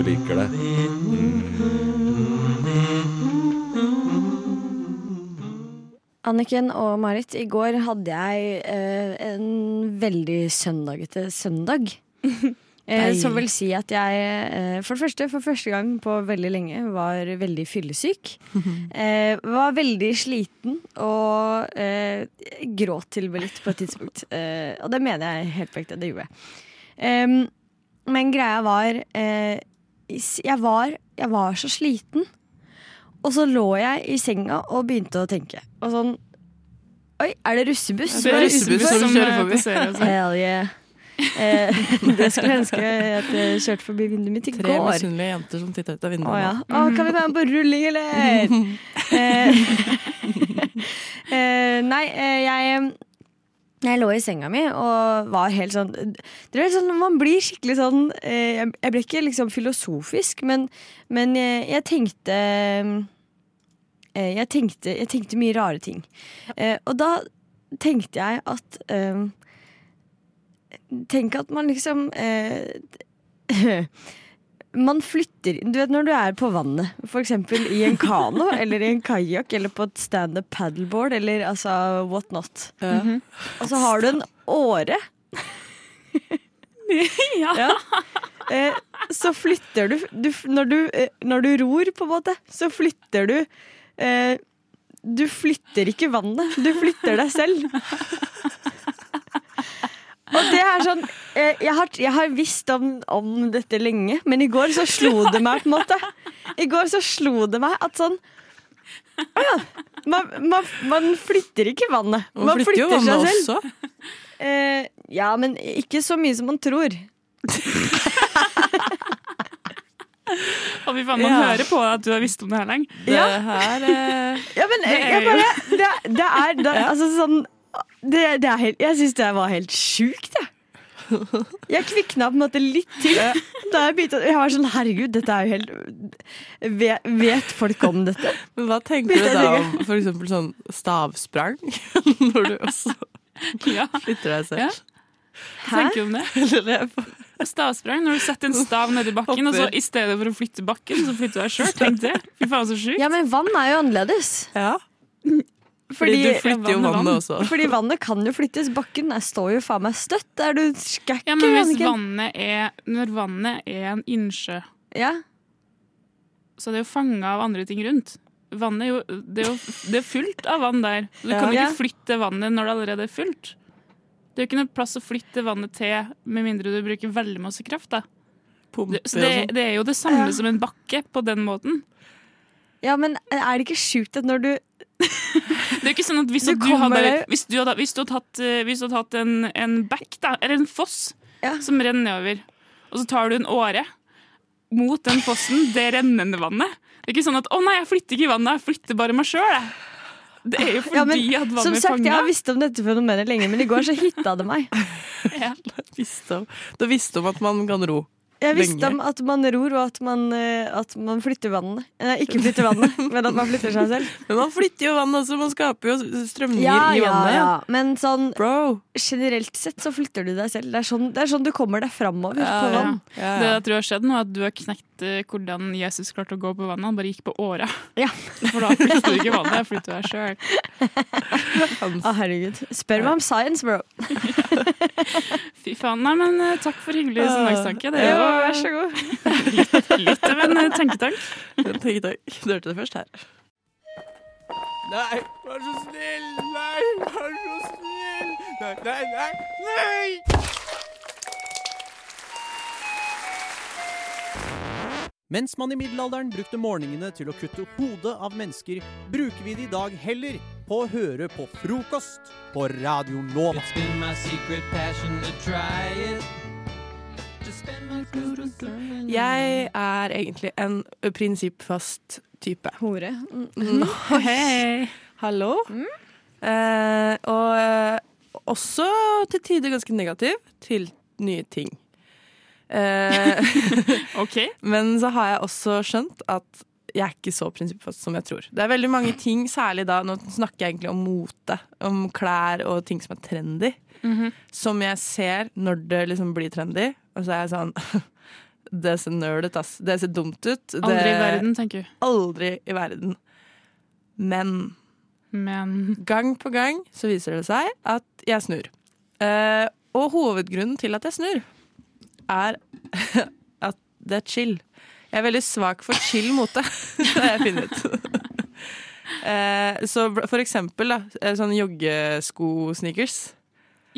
du liker det. Anniken og Marit, i går hadde jeg eh, en veldig søndagete søndag. Eh, som vil si at jeg eh, for det første, for første gang på veldig lenge var veldig fyllesyk. Eh, var veldig sliten og eh, gråt til og med litt på et tidspunkt. Eh, og det mener jeg helt på ekte. Det gjorde jeg. Men greia var, eh, jeg var Jeg var så sliten. Og så lå jeg i senga og begynte å tenke. Og sånn Oi, er det russebuss? Det er russebuss som kjører forbi. Hell yeah. Eh, det skulle jeg ønske at jeg kjørte forbi vinduet mitt i Tre går. misunnelige jenter som titter ut av vinduet. Å ja. Å, kan vi være med på rulling, eller? eh, eh, nei, eh, jeg jeg lå i senga mi og var helt sånn Det er sånn, Man blir skikkelig sånn eh, Jeg ble ikke liksom filosofisk, men, men jeg, jeg tenkte eh, jeg tenkte, jeg tenkte mye rare ting. Eh, og da tenkte jeg at Tenk at man liksom Man flytter Du vet når du er på vannet, f.eks. i en kano eller i en kajakk eller på et standup paddleboard eller altså what not. Ja. Og så har du en åre. Ja. Eh, så flytter du, du når, du eh, når du ror, på en måte, så flytter du eh, Du flytter ikke vannet, du flytter deg selv. Og det er sånn eh, jeg, har, jeg har visst om, om dette lenge, men i går så slo det meg, på en måte. I går så slo det meg at sånn Å ja. Man, man, man flytter ikke vannet. Man flytter jo vannet også. Eh, ja, men ikke så mye som man tror. Og vi faen, man Ja. hører på at du har visst om det her lenge. Det Ja. her eh, Ja, men Det er jeg bare Det, det er det, altså sånn det, det er helt, Jeg syns det var helt sjukt, jeg. Jeg kvikna på en måte litt til. Da jeg, begynte, jeg var sånn herregud, dette er jo helt Vet, folk om dette? Men hva tenker du da om eksempel sånn stavsprang? Når du også Ja, flytter deg Ja. selv. hva tenker du om det? Stavsprang, når du setter en stav nedi bakken, og så i stedet for å flytte bakken, så flytter du deg sjøl. Tenk det. Fy faen, så sjukt. Ja, men vann er jo annerledes. Ja, fordi, Fordi, du flytter jo vann er vannet også. fordi vannet kan jo flyttes. Bakken jeg står jo faen meg støtt. Er du skækk? Ja, men hvis vannet er Når vannet er en innsjø, Ja. så er det jo fanga av andre ting rundt. Vannet er jo, det er jo det er fullt av vann der. Du Ja. kan jo Ja. ikke flytte vannet når det allerede er fullt. Det er jo ikke noe plass å flytte vannet til med mindre du bruker veldig masse kraft. Da. Pumpe, så det, sånn. det er jo det samme Ja. som en bakke på den måten. ja, men er det ikke sjukt at når du Det er ikke sånn at hvis, Du du, hadde, hvis du hadde, hvis du hadde hatt, eh, hvis du hadde hatt en, en bekk, da, eller en foss, Ja. som renner nedover, og så tar du en åre mot den fossen, det rennende vannet Det er ikke sånn at 'å nei, jeg flytter ikke vannet, jeg flytter bare meg sjøl'. Det er jo fordi Ja, men at vannet Som sagt, sagt, jeg har visst om dette fenomenet lenge, men i går så hitta det meg. Visste om, du visste om at man kan ro. Jeg visste Lenge. om at man ror, og at man, eh, at man flytter vannet. Eh, ikke flytter vannet, men at man flytter seg selv. Men man flytter jo vannet også, man skaper jo strømninger Ja, i vannet. ja. Men sånn Bro! generelt sett så flytter du deg selv. Det er sånn, det er sånn du kommer deg framover Ja, på ja. vann. Ja, Det ja. jeg tror har skjedd nå, er at du har knekt eh, hvordan Jesus klarte å gå på vannet. Han bare gikk på åra. Ja. For da flytter du ikke vannet, flytter deg sjøl. Å, herregud. Spør meg om science, bro. Fy faen. Nei, men eh, takk for hyggelig søndagstanke. Det Jo, var vær så god. litt av en tenketank. tenketank. Du hørte det først her. Nei, vær så snill! Nei, vær så snill! Nei, nei, nei! nei! Mens man i middelalderen brukte morgenene til å kutte hodet av mennesker, bruker vi det i dag heller på å høre på frokost på Radio Nova. Jeg er egentlig en prinsippfast type. Hore. Hei. Hallo? Eh, og eh, også til tider ganske negativ til nye ting. Eh, OK. men så har jeg også skjønt at jeg er ikke så prinsippfast som jeg tror. Det er veldig mange ting, særlig da Nå snakker jeg egentlig om mote, om klær og ting som er trendy, Mhm. som jeg ser når det liksom blir trendy, og så er jeg sånn Det ser nerdete, ass. Det ser dumt ut. Aldri i verden, tenker du. Aldri i verden. Men Men gang på gang så viser det seg at jeg snur. Uh, og hovedgrunnen til at jeg snur, er at det er chill. Jeg er veldig svak for chill mote. har jeg funnet ut. Eh, så for eksempel da, sånn joggesko-sneakers.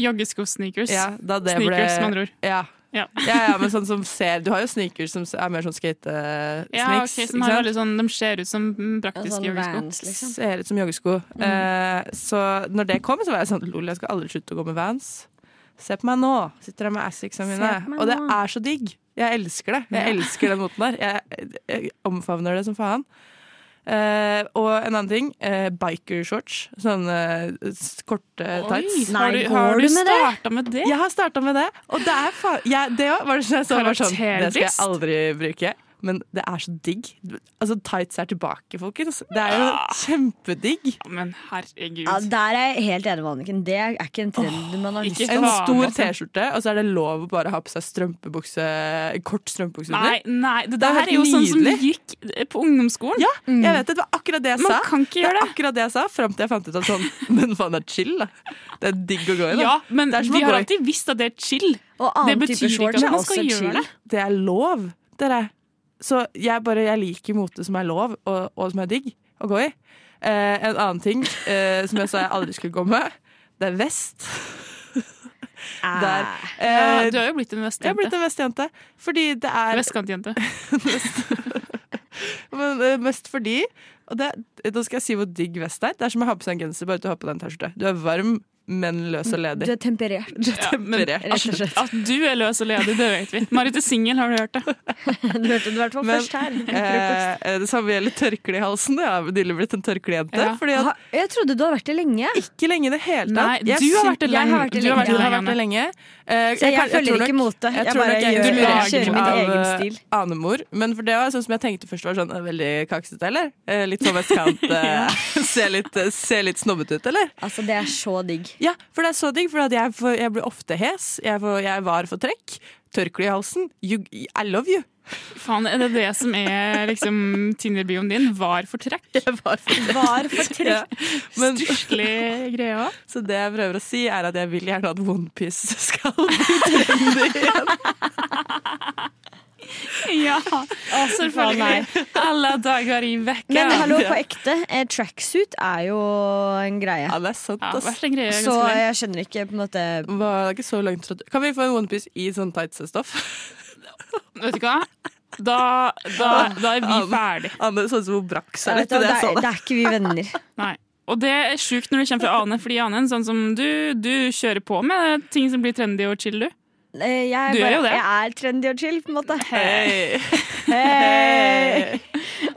Joggesko-sneakers. Ja, sneakers, ble med andre ord. Ja. Ja. ja, ja, men sånn som ser Du har jo sneakers som er mer sånn skate-sneaks. Ja, ok, som har veldig sånn, De ser ut som mm, praktiske sånn joggesko. Vans, liksom. Ser ut som joggesko. Eh, så når det kom, så var jeg sånn Lol, jeg skal aldri slutte å gå med Vans. Se på meg nå. Sitter der med Assicsa mine. Og det er så digg. Jeg elsker det. Jeg elsker den moten der. Jeg, jeg omfavner det som faen. Eh, og en annen ting. Uh, biker-shorts. Sånne uh, korte tights. Nei, har du, har du starta med det? Jeg har starta med det, og det er faen jeg, Det òg var det som jeg så var sånn Det skal jeg aldri bruke. Men det er så digg. Altså, tights er tilbake, folkens. Det er jo kjempedigg. Ja, Men herregud. Ja, der er jeg helt enig med Anniken. Det er ikke en trend man har lyst til. En stor altså. T-skjorte, og så er det lov å bare ha på seg strømpebukse kort strømpebukse Nei, under. nei, det Det er der det er jo sånn som nydelig. gikk på ungdomsskolen. Ja, jeg vet det. Det var akkurat det jeg Man sa. kan ikke Det gjøre er det. akkurat det jeg sa, Fram til jeg fant ut at sånn Men faen, det er chill, da. Det er digg å gå i, da. Ja, men Det er vi har alltid visst at det er chill. Og Det annen betyr type shorts er også chill. det. Det er lov, dere. Så jeg bare jeg liker mote som er lov, og, og som er digg å gå i. Eh, en annen ting eh, som jeg sa jeg aldri skulle gå med, det er vest. Der, Ja, eh, du har jo blitt en vestjente. jeg har blitt en vestjente. Fordi det er Vestkantjente. Men eh, mest fordi Og det, da skal jeg si hvor digg vest er. Det er som å ha på seg en genser, bare at du har på deg en T-skjorte. Du er varm, men løs og ledig. Du er temperert. Ja, men Temperert. Rett og slett. at du er løs og ledig, det vet vi. Marit er singel, har du hørt det? Du hørte det i hvert fall Men, først her. i Eh, det samme gjelder tørkle i halsen. Jeg har nylig blitt en tørklejente. Ja. At Jeg trodde du hadde vært det lenge. ikke lenge i det hele tatt. Nei, du har vært det har lenge. vært det har lenge. Du har vært det lenge. Eh, Så jeg, kan- følger nok, ikke motet. mote. jeg Jeg tror bare nok jeg gjør, kjører min egen stil. Anemor. Men for det var sånn som jeg tenkte først var sånn eh, veldig kaksete, eller? Eh, litt sånn vestkant. ja. ser, litt, eh, se litt snobbete ut, eller? Altså, det er så digg. Ja, for det er så digg, for jeg, jeg blir ofte hes. Jeg, jeg var for trekk. Tørkle i halsen. You, I love you. Faen, er det det som er liksom Tinder-bioen din? Var for trekk? Var for trekk. Var Ja. Stusslig greie òg. så det jeg prøver å si, er at jeg vil gjerne at OnePiece skal bli trendy igjen. Ja, selvfølgelig. Alle dager i vekka. Men hallo, på ekte. eh, Tracksuit er jo en greie. Ja, det er sant, Ja, ass. vært en greie Så jeg skjønner ikke på en måte Hva, det er ikke så langt Kan vi få en OnePiece i sånn tights-stoff? Vet du hva? Da, da, da er vi ferdig. Anne så ut som hun brakk seg litt det, er, det. det er ikke vi venner. Nei. Og det er sjukt når det kommer fra Ane, fordi Ane er en sånn som du, du kjører på med ting som blir trendy og chill, du. Eh, Jeg, Du bare, jo det. jeg er trendy og chill, på en måte. Hei. Hey.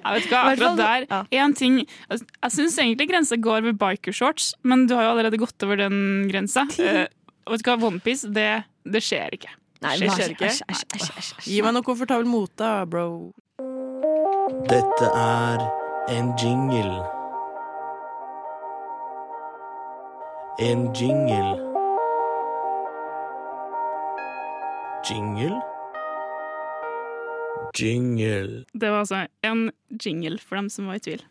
Jeg vet ikke, akkurat der ja. ting Jeg, jeg syns egentlig grensa går ved bikershorts, men du har jo allerede gått over den grensa. Uh, vet du hva, Onepiece, det, det skjer ikke. Nei, det Skjer ikke. æsj, æsj, æsj. Gi meg noe komfortabel mote, bro. Dette er en jingle. En jingle. Jingle? Jingle. Det var altså en jingle for dem som var i tvil.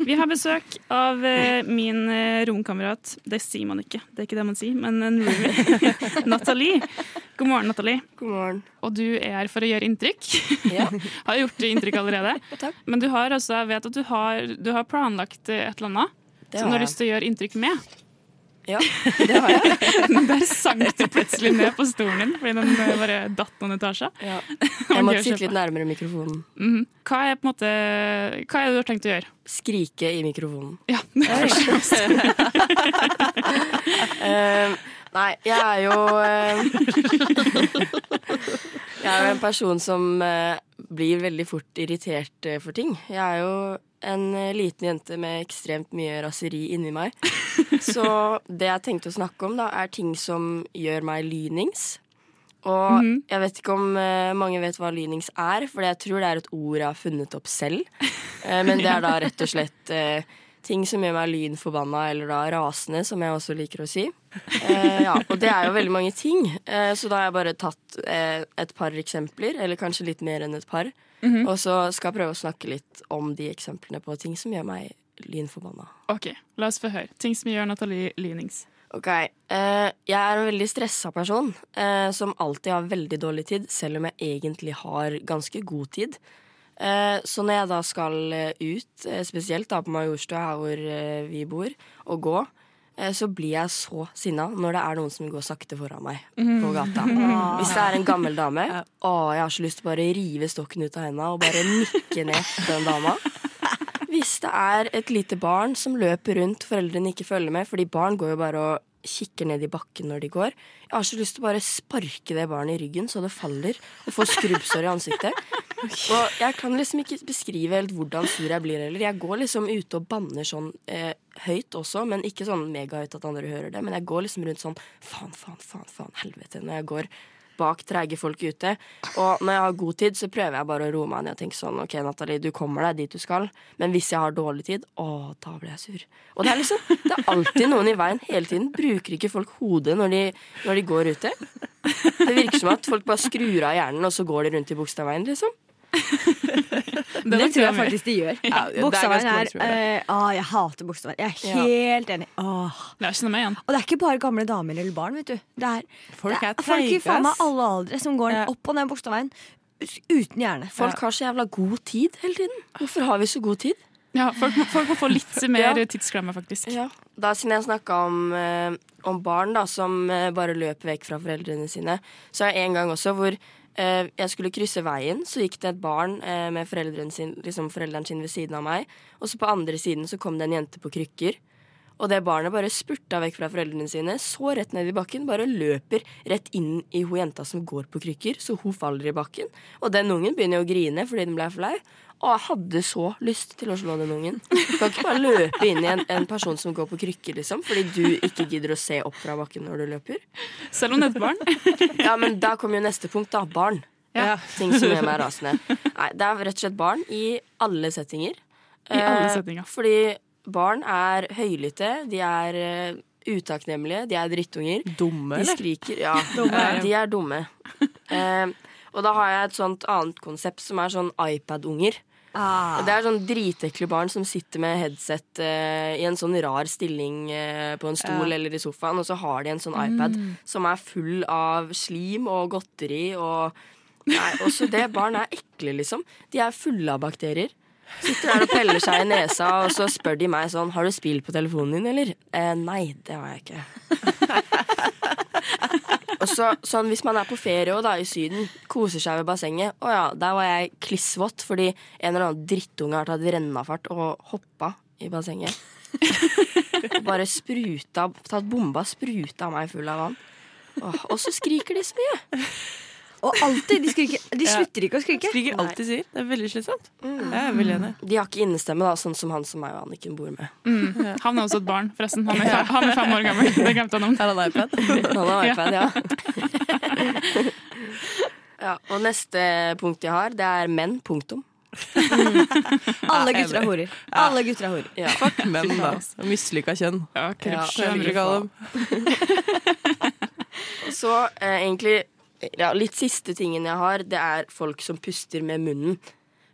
Vi har besøk av eh, min eh, romkamerat. Det sier man ikke, det er ikke det man sier, men en roomie. Nathalie. God morgen, Nathalie. God morgen. Og du er her for å gjøre inntrykk. Ja. har gjort inntrykk allerede. Takk. Men du har også, jeg vet at du har, du har planlagt eh, et eller annet som du har lyst til å gjøre inntrykk med. Ja, det har jeg. Der sank du plutselig ned på stolen din fordi den eh, bare datt noen etasjer. Ja. Jeg måtte sitte litt nærmere mikrofonen. Mhm. Hva er på en måte Hva er det du har tenkt å gjøre? Skrike i mikrofonen. Ja, Eh, nei, jeg er jo eh, Jeg er jo en person som eh, blir veldig fort irritert eh, for ting. Jeg er jo en liten jente med ekstremt mye raseri inni meg. Så det jeg tenkte å snakke om, da, er ting som gjør meg lynings. Og Mhm. jeg vet ikke om mange vet hva lynings er, for jeg tror det er et ord jeg har funnet opp selv. Eh, men det er da rett og slett ting som gjør meg lynforbanna, eller da rasende, som jeg også liker å si. Eh, ja, og det er jo veldig mange ting, eh, så da har jeg bare tatt eh, et par eksempler, eller kanskje litt mer enn et par. Og så skal jeg prøve å snakke litt om de eksemplene på ting som gjør meg lynforbanna. OK, la oss få høre. Ting som gjør Nathalie lynings. Ok, eh, Jeg er en veldig stressa person eh, som alltid har veldig dårlig tid, selv om jeg egentlig har ganske god tid. Eh, så når jeg da skal eh, ut, eh, spesielt da på Majorstua, her hvor vi bor, og gå, så blir jeg så sinna når det er noen som går sakte foran meg på gata. Hvis det er en gammel dame, å, jeg har så lyst til å bare rive stokken ut av henda og bare nikke ned den dama. Hvis det er et lite barn som løper rundt, foreldrene ikke følger med, fordi barn går jo bare og kikker ned i bakken når de går. Jeg har så lyst til å bare sparke det barnet i ryggen så det faller og får skrubbsår i ansiktet. Og jeg kan liksom ikke beskrive helt hvordan sur jeg blir heller. Jeg går liksom ute og banner sånn eh, høyt også, men ikke sånn megahøyt at andre hører det. Men jeg går liksom rundt sånn faen, faen, faen, faen, helvete når jeg går bak treige folk ute. Og når jeg har god tid, så prøver jeg bare å roe meg ned og tenke sånn OK, Natalie, du kommer deg dit du skal. Men hvis jeg har dårlig tid, å, da blir jeg sur. Og det er liksom Det er alltid noen i veien hele tiden. Bruker ikke folk hodet når de, når de går ute? Det virker som at folk bare skrur av hjernen, og så går de rundt i Bogstadveien, liksom. Det, tror jeg faktisk de gjør. Ja, det er er, det. eh, ah, Jeg hater Bogstadveien. Jeg er helt enig. Åh. Det er ikke noe med igjen. Og det er ikke bare gamle damer eller barn. vet du Det er, Folk det er folk i faen meg alle aldre som går Ja. opp og ned Bogstadveien uten hjerne. Folk har så jævla god tid hele tiden. Hvorfor har vi så god tid? Ja, folk, folk må få litt mer Ja. tidsklemme, faktisk. Ja. Da Siden jeg snakka om, eh, om barn da, som eh, bare løper vekk fra foreldrene sine, så er det en gang også hvor jeg skulle krysse veien, så gikk det et barn eh, med foreldrene sin, liksom foreldrene sin ved siden av meg. Og så på andre siden så kom det en jente på krykker. Og det barnet bare spurta vekk fra foreldrene sine, så rett ned i bakken, bare løper rett inn i hun jenta som går på krykker, så hun faller i bakken. Og den ungen begynner å grine fordi den ble lei. Og jeg hadde så lyst til å slå den ungen. Du kan ikke bare løpe inn i en, en person som går på krykker, liksom, fordi du ikke gidder å se opp fra bakken når du løper. Selv om det er et barn. Ja, men da kommer jo neste punkt, da. Barn. Ja. Ting som gjør meg rasende. Nei, det er rett og slett barn i alle settinger. I alle Eh, settinger. Fordi barn er høylytte, de er eh, utakknemlige, de er drittunger. Dumme, De eller? skriker. Ja, de er dumme. Eh, og da har jeg et sånt annet konsept som er sånn iPad-unger. Ah. Det er sånn dritekle barn som sitter med headset eh, i en sånn rar stilling eh, på en stol eller i sofaen, og så har de en sånn iPad som er full av slim og godteri og Nei, også det. Barn er ekle, liksom. De er fulle av bakterier. Sitter der og peller seg i nesa, og så spør de meg sånn Har du spill på telefonen din, eller? Eh, nei, det har jeg ikke. Og så, sånn Hvis man er på ferie og da i Syden, koser seg ved bassenget Å ja, der var jeg klissvått fordi en eller annen drittunge har tatt rennafart og hoppa i bassenget. Bare spruta Tatt bomba, spruta meg full av vann. Åh, og så skriker de så mye. Og alltid! De, skriker, de slutter ikke å skrike. Skriker alltid sier. Det er veldig slitsomt. Jeg er veldig enig. De har ikke innestemme, da, sånn som han som meg og Anniken bor med. Mm. Han er også et barn, forresten. Han er fem, han er fem år gammel. Det glemte han om. Er en iPad. Han har iPad, ja. ja. Og neste punkt jeg har, det er menn. Punktum. Alle gutter er horer. Alle gutter er horer. Ja. Fuck menn, da. Mislykka kjønn. Ja, Ja, kalle dem. Så eh, egentlig ja, Litt siste tingen jeg har, det er folk som puster med munnen.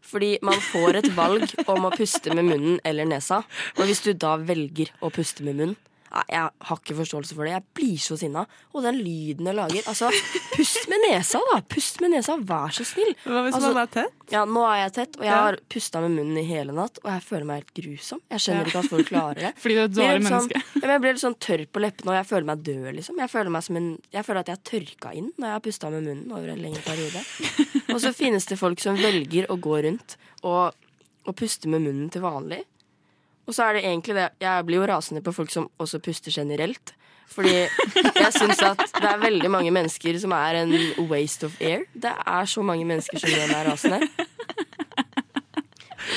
Fordi man får et valg om å puste med munnen eller nesa. Og hvis du da velger å puste med munnen Jeg har ikke forståelse for det. Jeg blir så sinna. Og den lyden det lager. Altså, pust med nesa, da! Pust med nesa, vær så snill. Hva hvis Altså, man er tett? Ja, nå er jeg tett, og jeg Ja. har pusta med munnen i hele natt. Og jeg føler meg helt grusom. Jeg skjønner ikke at folk klarer det. Fordi du er et dårlig menneske. sånn, menneske. ja, men jeg blir litt sånn tørr på leppene, og jeg føler meg død. liksom Jeg føler, meg som en, jeg føler at jeg er tørka inn når jeg har pusta med munnen over en lengre periode. Og så finnes det folk som velger å gå rundt og, og puste med munnen til vanlig. Og så er det egentlig det Jeg blir jo rasende på folk som også puster generelt. Fordi jeg syns at det er veldig mange mennesker som er en waste of air. Det er så mange mennesker som gjør meg rasende.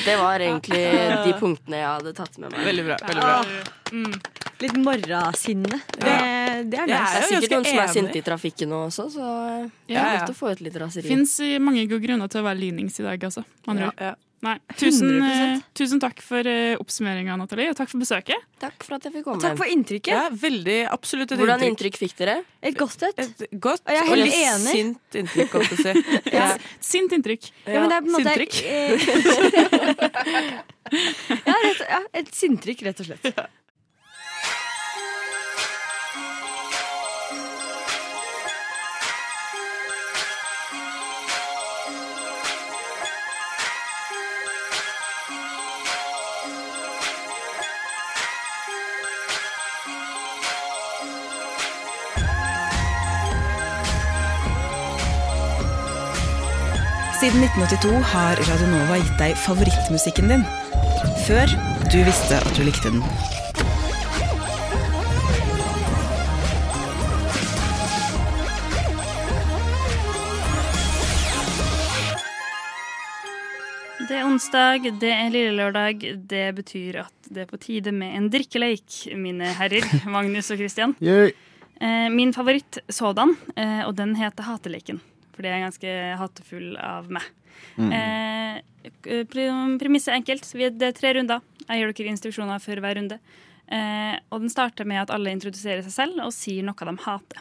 Det var egentlig de punktene jeg hadde tatt med meg. Veldig bra. veldig bra. Mm. Litt morrasinne. Det, det er det. Det er er sikkert noen som er sinte i trafikken nå også, så det er til å få ut litt raseri. Fins mange gode grunner til å være lynings i dag, altså. Man Ja, ja. Nei. Tusen, 100%. eh, tusen takk for uh, oppsummeringa, Nathalie, og takk for besøket. Takk for at jeg fikk komme. Takk for inntrykket. Ja, veldig, absolutt et Hvordan inntrykk. inntrykk fikk dere? Et godt et. Et godt Og jeg er helt litt enig. sint inntrykk, godt å si. Ja. Sint inntrykk. Ja, men det er på en måte Sintrykk. ja, rett, ja, et sinntrykk, rett og slett. Siden 1982 har Radionova gitt deg favorittmusikken din. Før du visste at du likte den. Det er onsdag, det er lille lørdag. Det betyr at det er på tide med en drikkeleik, mine herrer. Magnus og Christian. Eh, min favoritt sådan, eh, og den heter Hateleken. For det er ganske hatefull av meg. Eh, Premisset er enkelt. Vi- Det er tre runder. Jeg gir dere instruksjoner før hver runde. Eh, og den starter med at alle introduserer seg selv og sier noe de hater.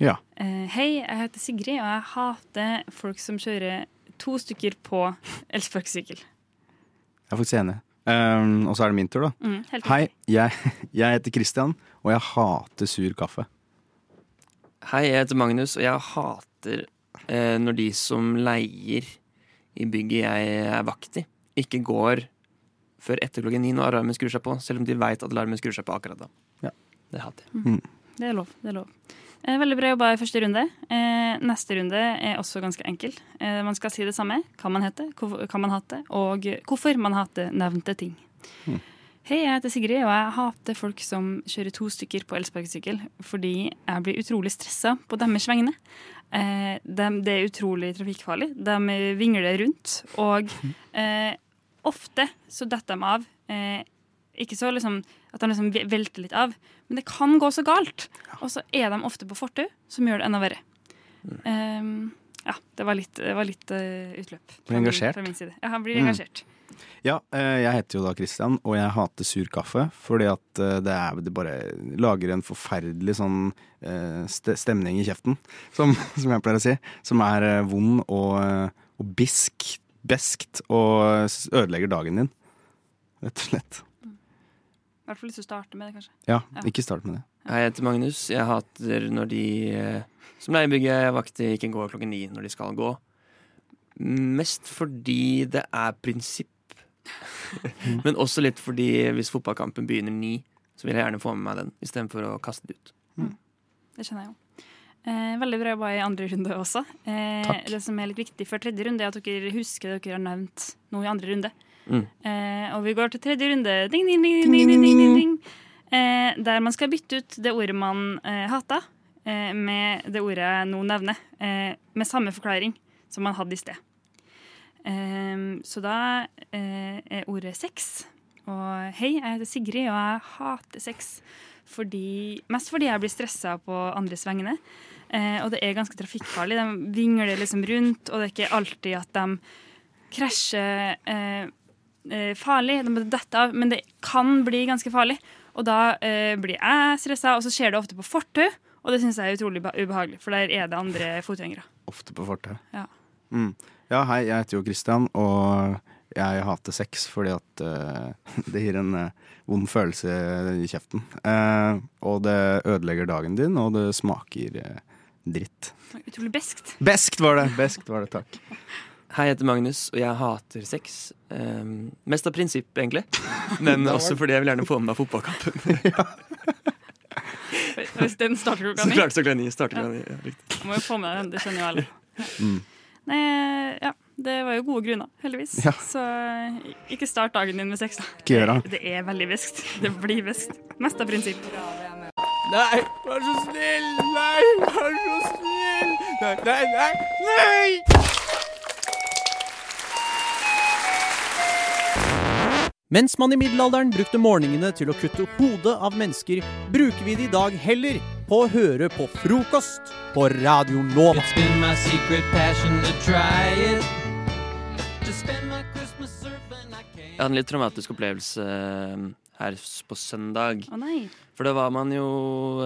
Ja. Eh, hei, jeg heter Sigrid, og jeg hater folk som kjører to stykker på elsparkesykkel. Jeg er faktisk enig. Um, og så er det min tur, da. Mm, Hei, jeg, jeg heter Christian, og jeg hater sur kaffe. Hei, jeg heter Magnus, og jeg hater når de som leier i bygget jeg er vakt i, ikke går før etter klokken ni når alarmen skrur seg på, selv om de veit at alarmen skrur seg på akkurat da. Ja. Det hater jeg. Det er lov. det er lov. Eh, veldig bra jobba i første runde. Eh, neste runde er også ganske enkel. Eh, man skal si det samme. Hva man heter, hvor- hva man hater, og hvorfor man hater nevnte ting. Hei, jeg heter Sigrid, og jeg hater folk som kjører to stykker på elsparkesykkel fordi jeg blir utrolig stressa på deres vegne. Eh, de, det er utrolig trafikkfarlig. De vingler rundt, og eh, ofte så detter de av. Eh, ikke så liksom at de liksom velter litt av, men det kan gå så galt. Og så er de ofte på fortau, som gjør det enda verre. Um, ja, det var litt, det var litt uh, utløp. min- engasjert. Min side. Ja, han blir Mm. engasjert. Ja, eh, jeg heter jo da Christian, og jeg hater sur kaffe. Fordi at eh, det, er, det bare lager en forferdelig sånn eh, st stemning i kjeften, som, som jeg pleier å si. Som er vond og, og bisk, beskt og ødelegger dagen din. Rett og slett. I hvert fall hvis du starter med det, kanskje. Ja, Ja. ikke start med det. Jeg heter Magnus. Jeg hater når de som leier jeg vakter ikke går klokken ni når de skal gå. Mest fordi det er prinsipp. Men også litt fordi hvis fotballkampen begynner ni, så vil jeg gjerne få med meg den istedenfor å kaste det ut. Det skjønner jeg jo. Eh, veldig bra jobba i andre runde også. Eh, Takk. det som er litt viktig for tredje runde, er at dere husker dere har nevnt noe i andre runde. Mm. Eh, og vi går til tredje runde, ding, ding, ding, ding, ding, ding, ding, ding. Eh, der man skal bytte ut det ordet man eh, hata, eh, med det ordet jeg nå nevner. Eh, med samme forklaring som man hadde i sted. Eh, så da eh, er ordet sex. Og hei, jeg heter Sigrid, og jeg hater sex. Fordi, mest fordi jeg blir stressa på andres vegne. Eh, og det er ganske trafikkfarlig. De vingler liksom rundt, og det er ikke alltid at de krasjer eh, farlig. De må dette av, men det kan bli ganske farlig. Og da eh, blir jeg stressa, og så skjer det ofte på fortau. Og det syns jeg er utrolig ubehagelig, for der er det andre fotgjengere. Ofte på fortau. Ja. Mm. Ja, hei, jeg heter jo Christian, og jeg hater sex fordi at uh, det gir en uh, vond følelse i kjeften. Uh, og det ødelegger dagen din, og det smaker dritt. Utrolig beskt. Beskt var det! Beskt var det, takk. Hei, jeg heter Magnus, og jeg hater sex. Um, mest av prinsipp, egentlig. Men også fordi jeg vil gjerne få med meg fotballkampen. Hvis den starter klokka Så klart så klokka ni starter klokka ni. Ja, riktig. Må jo få med den, det skjønner jo alle. Mm. Nei, ja, det var jo gode grunner, heldigvis. Ja. Så ikke start dagen din med sex, da. Ikke gjør det. Det er veldig beskt. Det blir beskt. Mest av prinsipp. Nei, vær så snill! Nei, vær så snill! Nei, nei, nei! nei! Mens man i middelalderen brukte morgenene til å kutte hodet av mennesker, bruker vi det i dag heller på å høre på frokost på Radio Nova. It's been my secret passion to try it. Jeg hadde en litt traumatisk opplevelse eh, her på søndag. Å nei. For da var man jo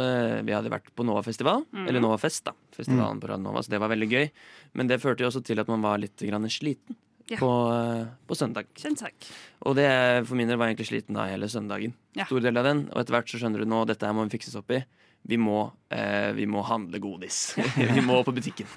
eh, Vi hadde vært på Nova-festival. Mm. Eller Nova-fest, da. Festivalen Mm. på Radio Nova, så det var veldig gøy. Men det førte jo også til at man var litt grann sliten Ja. på, eh, på søndag. Kjent. Og det for min del var egentlig sliten av hele søndagen. Ja. Stor del av den. Og etter hvert så skjønner du nå dette her må vi fikses opp i. Vi må, eh, vi må handle godis. vi må på butikken.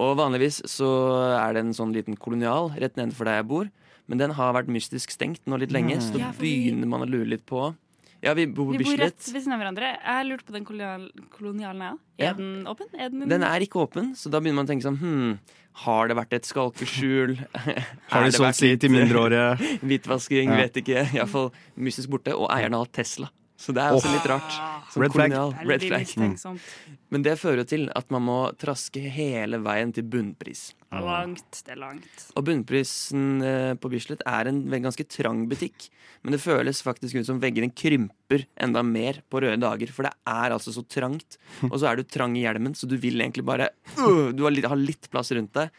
og vanligvis så er det en sånn liten kolonial rett nedenfor der jeg bor. Men den har vært mystisk stengt nå litt lenge, så da begynner man å lure litt på Ja, vi bor Vi bor rett ved siden av hverandre. Jeg lurte på den kolonial, kolonialen, jeg òg. Ja. Er den åpen? Er den, Den er ikke åpen, så da begynner man å tenke sånn Hm, har det vært et skalkeskjul? Har de solgt si til mindreårige? Hvitvasking, Ja. vet ikke. Iallfall mystisk borte. Og eierne har Tesla. Så det er også litt rart. Som Red flag. Red flag. mistenksomt. Men det fører jo til at man må traske hele veien til bunnpris. Langt. Det er langt. Og bunnprisen eh, på Bislett er en ganske trang butikk. Men det føles faktisk ut som veggene krymper enda mer på røde dager. For det er altså så trangt. Og så er du trang i hjelmen, så du vil egentlig bare øh, Du har litt, har litt plass rundt deg.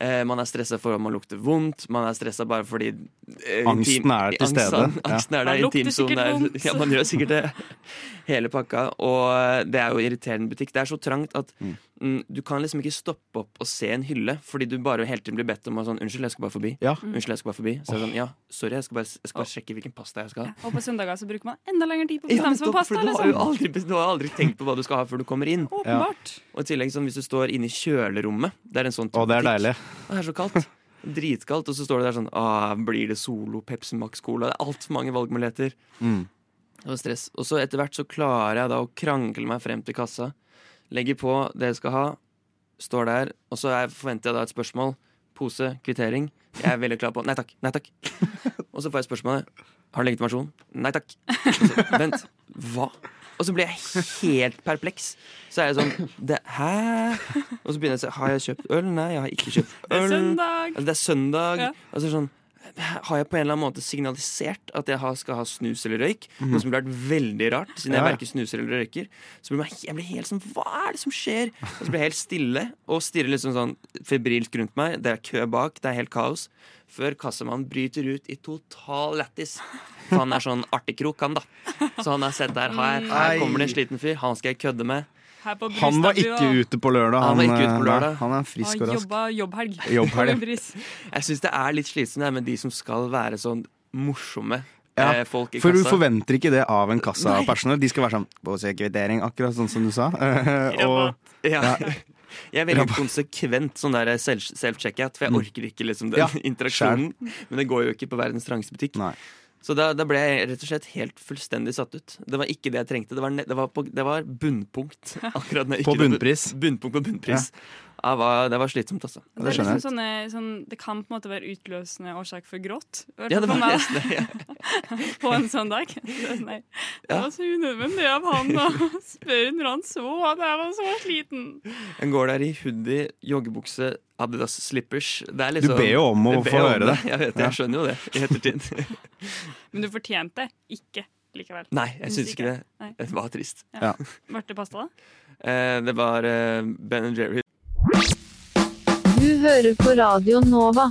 Eh, man er stressa for om man lukter vondt. Man er stressa bare fordi Angsten er til angsten- stede. Ja. Angsten er der. Intimsonen er. Ja, man gjør sikkert det. Hele pakka. Og eh, det er jo irriterende butikk. Det er så trangt at mm, du kan liksom ikke stoppe opp og se en hylle, fordi du bare hele tiden blir bedt om å sånn Unnskyld, jeg skal bare forbi. Ja. Unnskyld, jeg skal bare forbi. Så er sånn, ja, sorry, jeg skal bare, jeg skal bare sjekke hvilken pasta jeg skal ha. Og på søndager så bruker man enda lengre tid på å bestemme seg for pasta. du har jo Liksom. aldri, du har aldri tenkt på hva du skal ha før du kommer inn. Åpenbart. Og i tillegg sånn, hvis du står inne i kjølerommet Det er en sånn butikk. Å, det er deilig. Det er så kaldt. Dritkaldt. Og så står det der sånn Å, blir det Solo, Pepsi Max Cola? Det er altfor mange valgmuligheter. Mm. Det var stress. Og så etter hvert så klarer jeg da å krangle meg frem til kassa. Legger på det jeg skal ha. Står der. Og så er, forventer jeg da et spørsmål. Pose, kvittering. Jeg er veldig klar på Nei takk. Nei takk. Og så får jeg spørsmålet. Har du legitimasjon? Nei takk. Så, Vent. Hva? Og så blir jeg helt perpleks. Så er jeg sånn det, Hæ? Og så begynner jeg å si Har jeg kjøpt øl? Nei, jeg har ikke kjøpt øl. Det er søndag. Altså, det er søndag. Ja. Og så er det sånn har jeg på en eller annen måte signalisert at jeg har, skal ha snus eller røyk? Noe som ville vært veldig rart, siden jeg Ja, ja. verken snuser eller røyker. Så blir jeg, jeg blir helt sånn Hva er det som skjer? Og så blir jeg helt stille og stirrer liksom sånn febrilsk rundt meg. Det er kø bak, det er helt kaos. Før kassamannen bryter ut i total lættis. For han er sånn artigkrok, han, da. Så han har sett der. Her, her kommer det en sliten fyr. Han skal jeg kødde med. Han var ikke ute på lørdag. Han ute på eh, lørdag. nei, Han er frisk Han og rask. jobba jobbhelg. Jobbhelg. Jeg syns det er litt slitsomt med de som skal være sånn morsomme Ja, eh, folk i For du forventer ikke det av en kassapersonell. De skal være sånn på kvittering, akkurat sånn som du sa. og, Ja. Jeg er veldig konsekvent sånn der self- self-check-out, for jeg Mm. orker ikke liksom den Ja, interaksjonen. Men det går jo ikke på verdens trangeste butikk. Nei. Så da, da ble jeg rett og slett helt fullstendig satt ut. Det var ikke det jeg trengte. Det var, ne- det var, på, det var bunnpunkt. Akkurat når jeg På ikke- bunnpris. Bunnpunkt på bunnpris. Ja, var, det var slitsomt, altså. Det Det, liksom sånne, sånn, det kan på en måte være utløsende årsak for gråt. Ja, det var meg, nesten det. Ja. På en sånn dag. Det sånn, nei, det Ja. var så unødvendig av han å spørre når han så at jeg var så sliten. Jeg går der i hoodie, joggebukse, Adidas slippers. Det er Du liksom, ber jo om å få høre det. Jeg vet jeg skjønner jo det i ettertid. Men du fortjente ikke likevel. Nei, jeg syns ikke det. Nei. Det var trist. Ja. Ble det pasta, da? Eh, det var eh, Ben Jerry. Hører på Radio Nova.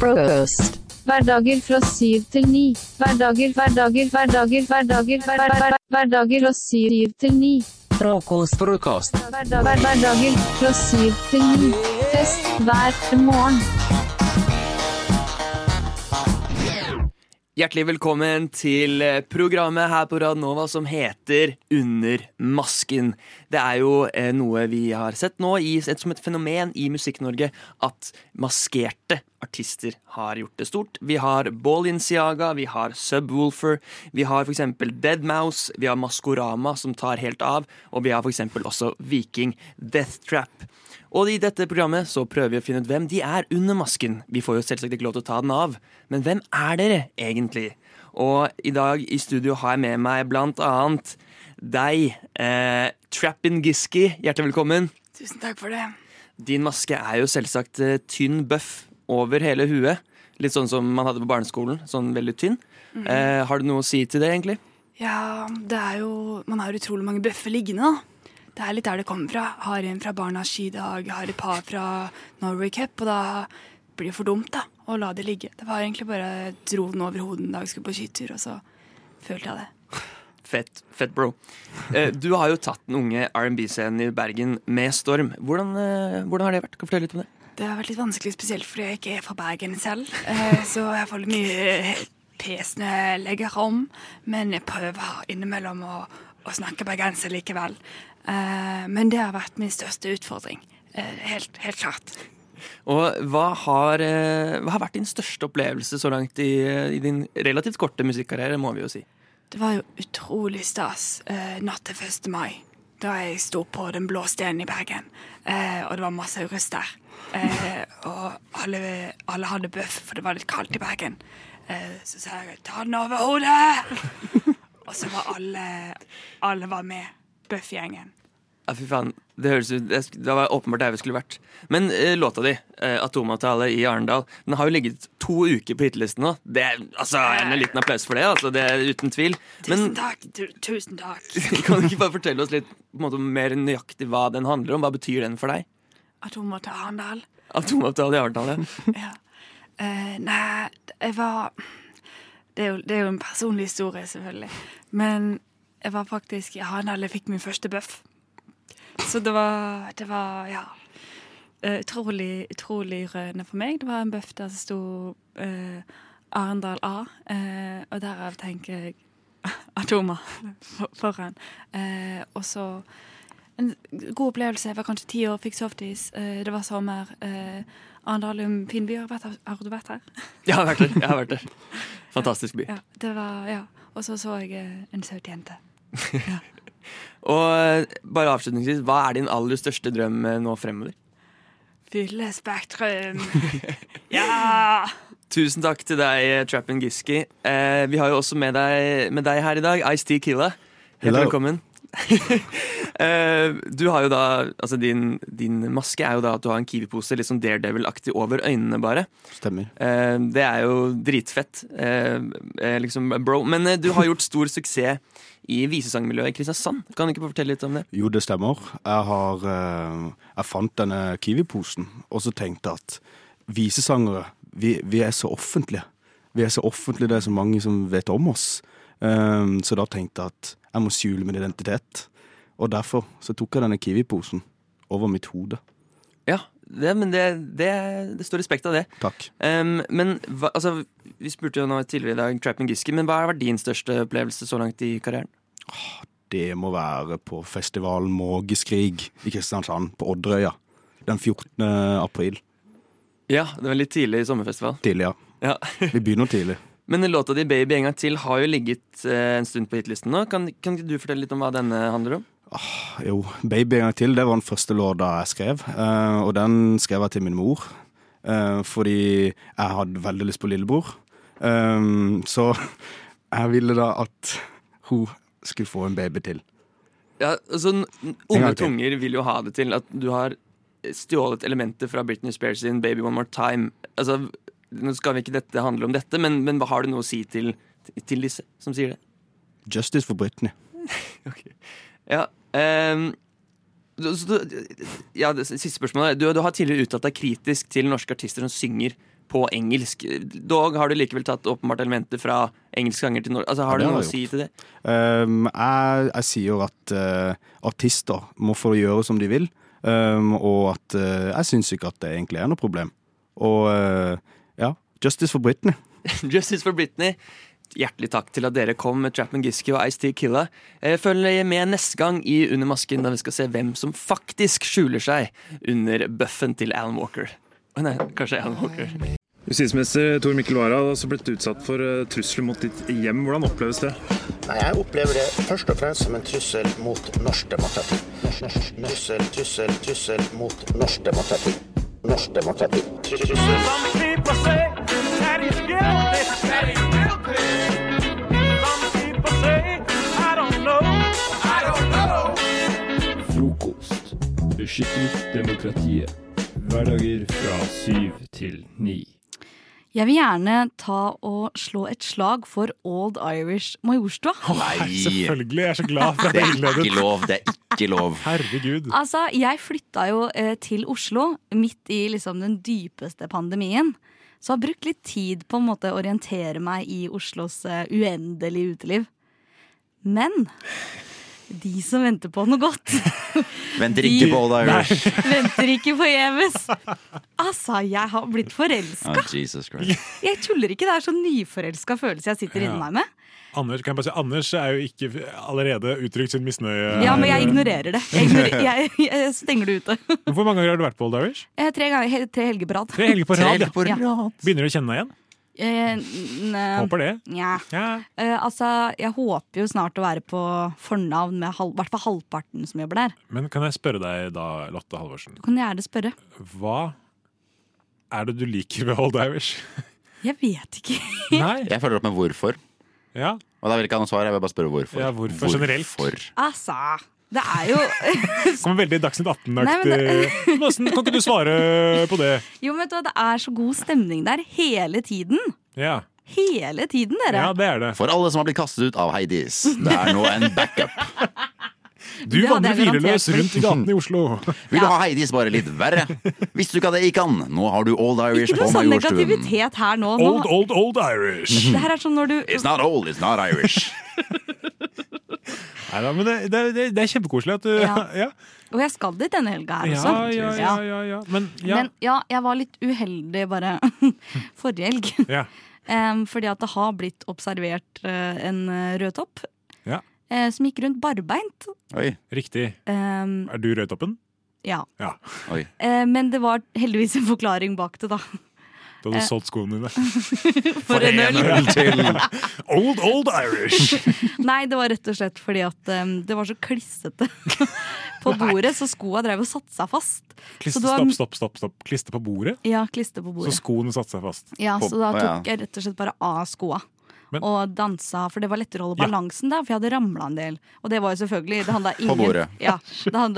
Frokost. Hverdager fra syv til ni. Hverdager, hverdager, hverdager, hverdager, hver, hver, hver, hverdager fra syv til ni. Frokost. Frokost. Hverdager fra syv til ni. Fest hver morgen. Hjertelig velkommen til eh, programmet her på Radnova som heter Under masken. Det er jo eh, noe vi har sett nå i, som et fenomen i Musikk-Norge, at maskerte artister har gjort det stort. Vi har Ballinciaga, vi har Subwoolfer, vi har f.eks. Deadmouse, vi har Maskorama som tar helt av, og vi har f.eks. også Viking Death Trap. Og i dette programmet så prøver vi å finne ut hvem de er under masken. Vi får jo selvsagt ikke lov til å ta den av, men hvem er dere egentlig? Og i dag i studio har jeg med meg blant annet deg, eh, Trappin Giski. Hjertelig velkommen. Tusen takk for det. Din maske er jo selvsagt eh, tynn bøff over hele huet. Litt sånn som man hadde på barneskolen. Sånn veldig tynn. Mhm. Eh, har du noe å si til det, egentlig? Ja, det er jo Man har utrolig mange bøffer liggende, da. Det er litt der det kommer fra. Har en fra Barnas skidag, har et par fra Norway Cup, og da blir det for dumt da, å la det ligge. Det var egentlig bare dro den over hodet en dag, skulle på skytur, og så følte jeg det. Fett, fett bro. Eh, Du har jo tatt den unge R&B-scenen i Bergen med storm. Hvordan, eh, hvordan har det vært? Kan du fortelle litt om det? Det har vært litt vanskelig, spesielt fordi jeg ikke er fra Bergen selv. Eh, Så jeg får litt mye pes når jeg legger om, men jeg prøver innimellom å, å snakke bergenser likevel. Eh, Men det har vært min største utfordring. Eh, Helt, helt klart. Og hva har, eh, hva har vært din største opplevelse så langt i, i din relativt korte musikkarriere, må vi jo si? Det var jo utrolig stas eh, natt til 1. mai, da jeg sto på Den blå stenen i Bergen. Eh, og det var masse russ der. Eh, og alle, alle hadde bøff, for det var litt kaldt i Bergen. Eh, så sa jeg 'ta den over hodet'! og så var alle Alle var med. Bøff-gjengen. Ja, fy faen. Det høres ut Det var åpenbart der vi skulle vært. Men eh, låta di, eh, 'Atomavtale i Arendal', den har jo ligget to uker på hitlisten nå. Det er, altså, En liten applaus for det, altså, det er uten tvil. Tusen takk. Tu tusen takk. kan du ikke bare fortelle oss litt på en måte, mer nøyaktig hva den handler om? Hva betyr den for deg? Atomavtale i Arendal. Atomavtale i Arendal, ja. Eh, nei, jeg var det er, jo, det er jo en personlig historie, selvfølgelig. Men jeg var faktisk i Arendal jeg fikk min første bøff. Så det var, det var ja eh, utrolig, utrolig rørende for meg. Det var en bøff der det sto eh, Arendal A, eh, og derav tenker jeg for, foran. Eh, og så en god opplevelse. Jeg var kanskje ti år, fikk softis. Eh, det var sommer. Eh, Arendal en fin by. Har du vært her? Jeg har vært der. jeg har vært der Fantastisk by. Ja, det var, ja. Og så så jeg eh, en søt jente. Og eh, bare avslutningsvis, hva er din aller største drøm eh, nå fremover? Fylle Spektrum. ja! Tusen takk til deg, eh, Trappin Giski. Eh, vi har jo også med deg, med deg her i dag, Ice-T Killa. Helt velkommen. eh, du har jo da Altså din, din maske er jo da at du har en Kiwi-pose litt sånn Daredevil-aktig over øynene, bare. Stemmer. Eh, det er jo dritfett, liksom, bro. Men eh, du har gjort stor suksess i visesangmiljøet i Kristiansand. Kan du ikke fortelle litt om det? Jo, det stemmer. Jeg har eh, Jeg fant denne Kiwi-posen, og så tenkte at visesangere, vi, vi er så offentlige. Vi er så offentlige, det er så mange som vet om oss. Eh, så da tenkte jeg at jeg må skjule min identitet. Og derfor så tok jeg denne Kiwi-posen over mitt hode. Ja, det, men det, det, det står respekt av det. Takk. Um, men hva, altså, vi spurte jo nå tidligere i dag Trapping Giske, men hva har vært din største opplevelse så langt i karrieren? Det må være på festivalen Mågeskrig i Kristiansand, på Odderøya. Den 14. april. Ja, det var litt tidlig i sommerfestival. Tidlig, ja. Ja. Vi begynner tidlig. Men låta di 'Baby en gang til' har jo ligget eh, en stund på hitlisten nå. Kan, kan du fortelle litt om hva denne handler om? Jo, 'Baby en gang til' det var den første låta jeg skrev. eh, og den skrev jeg til min mor. eh, fordi jeg hadde veldig lyst på lillebror. Eh, så jeg ville da at hun skulle få en baby til. Ja, altså, Unge tunger vil jo ha det til at du har stjålet elementer fra Britney Spears sin 'Baby One More Time'. Altså, Nå skal vi ikke dette handle om dette, men, men hva har du noe å si til, til disse som sier det? Justice for Britney. Ja, du, ja det siste spørsmålet. Du, du har tidligere uttalt deg kritisk til norske artister som synger på engelsk. Dog har du likevel tatt åpenbart elementer fra engelske sanger til norsk. Altså, har Ja, du du har noe å si til det? Um, jeg, jeg sier at uh, artister må få gjøre som de vil, um, og at uh, jeg syns ikke at det egentlig er noe problem. Og uh, ja, justice for Britney. Justice for Britney. Hjertelig takk til at dere kom med Chapman Giske og Ice-T Killa. Eh, Følg med neste gang i Under masken, da vi skal se hvem som faktisk skjuler seg under bøffen til Alan Walker. Nei, kanskje Alan Walker. Justisminister Tor Mikkel Wara har også blitt utsatt for eh, trusler mot ditt hjem. Hvordan oppleves det? Nei, Jeg opplever det først og fremst som en trussel mot norsk demokrati. Trussel, trussel, trussel mot norsk demokrati. Norsk demokrati. Trussel. Beskytter demokratiet. Hverdager fra syv til ni. Jeg vil gjerne ta og slå et slag for Old Irish Majorstua. Nei, selvfølgelig. Jeg er så glad for at jeg innledet. lov. Det er ikke lov. Herregud. Altså, jeg flytta jo eh, til Oslo midt i liksom den dypeste pandemien. Så har brukt litt tid på en måte å orientere meg i Oslos eh, uendelige uteliv. Men de som venter på noe godt, Venter ikke på Old Irish. venter ikke forgjeves. Altså, jeg har blitt forelska. Oh, Jesus Christ. Jeg tuller ikke, det er så nyforelska følelse jeg sitter Ja. inni meg med. Anders, kan jeg bare si, Anders er jo ikke allerede uttrykt sin misnøye. Ja, men jeg ignorerer det. Jeg, ignorer, jeg, jeg stenger det ute. Hvor mange ganger har du vært på Old Irish? Eh, Tre, ganger, tre helger på rad. Tre helger på rad. Ja. Begynner du å kjenne deg igjen? Eh, eh, Håper det. Nja. Eh, altså, jeg håper jo snart å være på fornavn med halv, hvert fall halvparten som jobber der. Men kan jeg spørre deg da, Lotte Halvorsen. Du kan gjerne spørre. Hva er det du liker ved Old Irish? Jeg vet ikke. Nei. Jeg følger opp med hvorfor. Ja. Og da vil jeg ikke ha noe svar, jeg vil bare spørre hvorfor. Ja, hvorfor generelt? Altså, det er jo Kommer veldig Dagsnytt 18-aktig. men Kan ikke du svare på det? Jo, men vet du hva, det er så god stemning der hele tiden. Ja, Hele tiden, dere. ja det er det. For alle som har blitt kastet ut av Heidis. Det er nå en backup. Du vandrer hvileløs rundt i gatene i Oslo. Vil du ha Heidis bare litt verre? Visste du ikke at det gikk an? Nå har du Old Irish Ikke på noe sånn Majorstuen. negativitet her nå. Old, old, old Irish. Det her er sånn når du It's not old, it's not Irish. Neida, men det, det, det, det er kjempekoselig at du Ja. ja. Og jeg skal dit denne helga her også. ja, ja, ja, ja. Men ja. Men ja, jeg var litt uheldig bare forrige helg. Ja. Em, fordi at det har blitt observert uh, en eh, rød topp Ja. eh, som gikk rundt barbeint. Oi. Riktig. Um, Er du rødtoppen? ja. Ja. Oi. Eh, men det var heldigvis en forklaring bak det, da. Da hadde du Eh. solgt skoene dine. For en øl. til Old, old Irish. Nei, det var rett og slett fordi at um, det var så klissete på bordet, så skoa drev og satte seg fast. Klister, var- stopp, stopp, stopp, stopp. Klister på bordet? Ja, klister på bordet. Så skoene satte seg fast? Ja, så da tok jeg rett og slett bare av skoa. Men- og dansa, for det var lettere å holde Ja. balansen der, for jeg hadde ramla en del. Og det var jo selvfølgelig Det handla. Ja,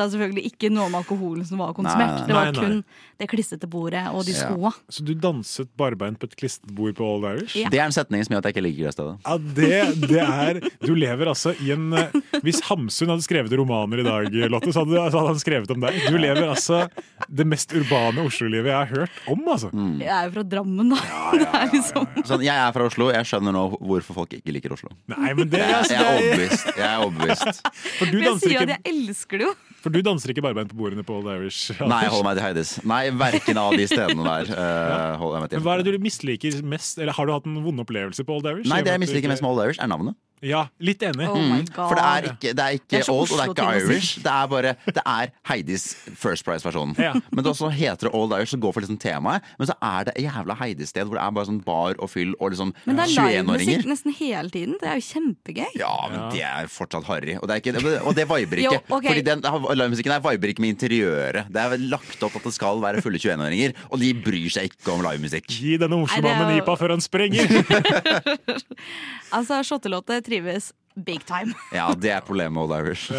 selvfølgelig ikke noe om alkoholen som var konsumert. Nei, nei. Det var Nei, nei. kun det klissete bordet og de Ja. skoa. Så du danset barbeint på et klistret bord på Old Irish? Ja. Det er en setning som gjør at jeg ikke liker det stedet. Ja, det, det er Du lever altså i en eh, Hvis Hamsun hadde skrevet romaner i dag, Lotte, så hadde, så hadde han skrevet om deg. Du lever altså det mest urbane Oslo-livet jeg har hørt om, altså. Jeg er jo fra Drammen, da. det er liksom Sånn, jeg er fra Oslo, jeg skjønner nå hvorfor folk ikke liker Oslo. Nei, men det, er... altså, jeg er det overbevist. Jeg er overbevist. For du Men jeg sier jo at jeg elsker det jo. for du danser ikke barbeint på bordene på Old Irish? Nei, jeg holder meg til Heidis. Nei, verken av de stedene der Uh, holder jeg meg Men. Hva er det du misliker mest? Eller har du hatt en vond opplevelse på Old Irish? Nei, det jeg misliker mest med Old Irish, er navnet. Ja, litt enig. Oh Mm, For det er ikke, det er ikke Det er old og det er ikke. Irish. Det er bare Det er Heidis First Price-versjonen. Ja. Men det også heter det Old Irish, så går for liksom temaet. Men så er det et jævla Heidis-sted hvor det er bare sånn bar og fyll og liksom Men det er livemusikk nesten hele tiden. Det er jo kjempegøy. Ja, men det er fortsatt harry. Og det, er ikke, og det viber ikke. Jo, ok. Fordi den livemusikken her viber ikke med interiøret. Det er lagt opp at det skal være fulle 21-åringer, og de bryr seg ikke om livemusikk. Gi denne Oslo-mannen jo- IPA før han sprenger! Altså, Shottelåte trives big time. Ja, det er problemet med Old Irish.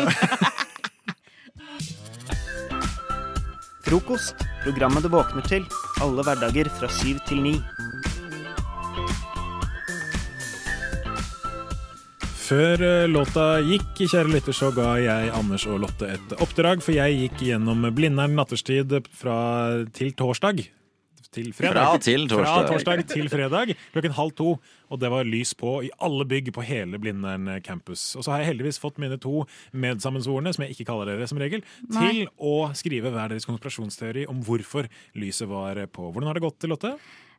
Frokost. Programmet du våkner til. Alle hverdager fra syv til ni. Før eh, låta gikk, kjære lytter, så ga jeg Anders og Lotte et oppdrag. For jeg gikk gjennom Blindern nattestid fra til torsdag. Til fredag. Fra til torsdag. Fra torsdag til fredag klokken halv to. Og det var lys på i alle bygg på hele Blindern campus. Og så har jeg heldigvis fått mine to medsammensvorne, som jeg ikke kaller dere som regel, Nei. til å skrive hver deres konspirasjonsteori om hvorfor lyset var på. Hvordan har det gått, Lotte?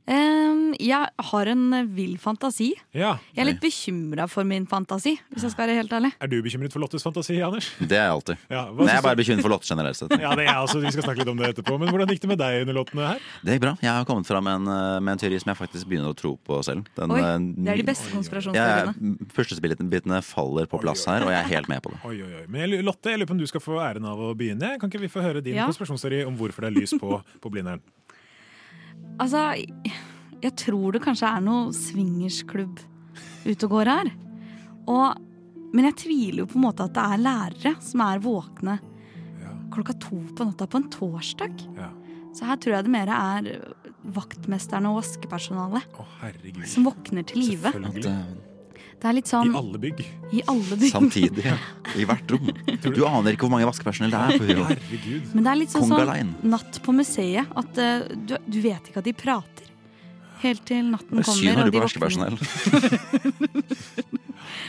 Jeg har en vill fantasi. Ja. Jeg er litt bekymra for min fantasi, hvis jeg skal være helt ærlig. Er du bekymret for Lottes fantasi, Anders? Det er jeg alltid. Ja, Nei, Men jeg er bare bekymret for Lotte generelt sett. Ja, det er jeg også. Vi skal snakke litt om det etterpå. Men hvordan gikk det med deg under låtene her? Det gikk bra. Jeg har kommet fram med en, eh, med en teori som jeg faktisk begynner å tro på selv. Den, Oi, eh, det er de beste konspirasjonsteoriene. Puslespillbitene faller på plass her, og jeg er helt med på det. Oi, oi, oi. Men Lotte, jeg lurer på om du skal få æren av å begynne. Kan ikke vi få høre din Ja. konspirasjonsteori om hvorfor det er lys på, på Blindern? Altså, jeg tror det kanskje er noe swingersklubb ute og går her. Og, men jeg tviler jo på en måte at det er lærere som er våkne klokka to på natta på en torsdag. Ja. Så her tror jeg det mer er vaktmesterne og vaskepersonalet Å, som våkner til live. Selvfølgelig. Det er litt sånn I alle bygg. I alle bygg. Samtidig. I hvert rom. Du aner ikke hvor mange vaskepersonell det er på Huro. Men det er litt sånn, sånn natt på museet. At uh, du, du vet ikke at de prater. Helt til natten kommer. er synd når du de på vaskepersonell.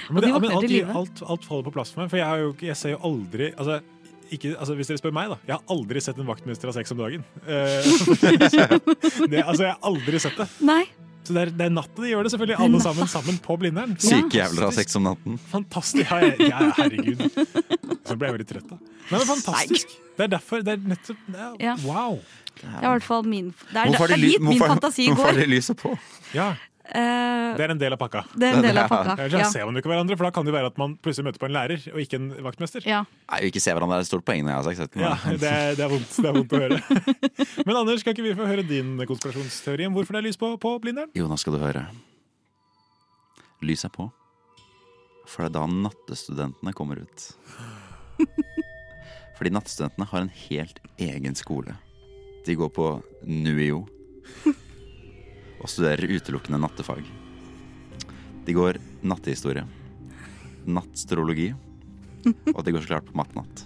Men, det, men alt, alt, alt faller på plass for meg, for jeg, har jo, ikke- jeg ser jo aldri altså, ikke, altså, Hvis dere spør meg, da. Jeg har aldri sett en vaktmester ha sex om dagen. Uh, det, altså, jeg har aldri sett det. Nei. Så det er, det er natta de gjør det, selvfølgelig. Alle sammen sammen på Blindern. Syke jævler har sex om natten. Fantastisk. Ja, jeg, ja, herregud. Så ble jeg veldig trøtt, da. Men det er fantastisk. Det er derfor det er nettopp det er, Wow. Det er i hvert fall min Det er, Hvorfor det er dit min fantasi går. hvorfor har de lyset på? Ja, det er en del av pakka. Det er en del av pakka, ja. ja. ser man ikke hverandre, for da kan det være at man plutselig møter på en lærer og ikke en vaktmester. ja. Nei, vi ikke se hverandre er et stort poeng når jeg har sagt det. Ja, det er, det er vondt det er vondt å høre. Men Anders, skal ikke vi få høre din konspirasjonsteori om hvorfor det er lys på, på Blindern? Jo, nå skal du høre. Lyset er på. For det er da nattestudentene kommer ut. Fordi nattestudentene har en helt egen skole. De går på NUIO og studerer utelukkende nattefag. De går nattehistorie, nattstrologi, og de går så klart på mattenatt.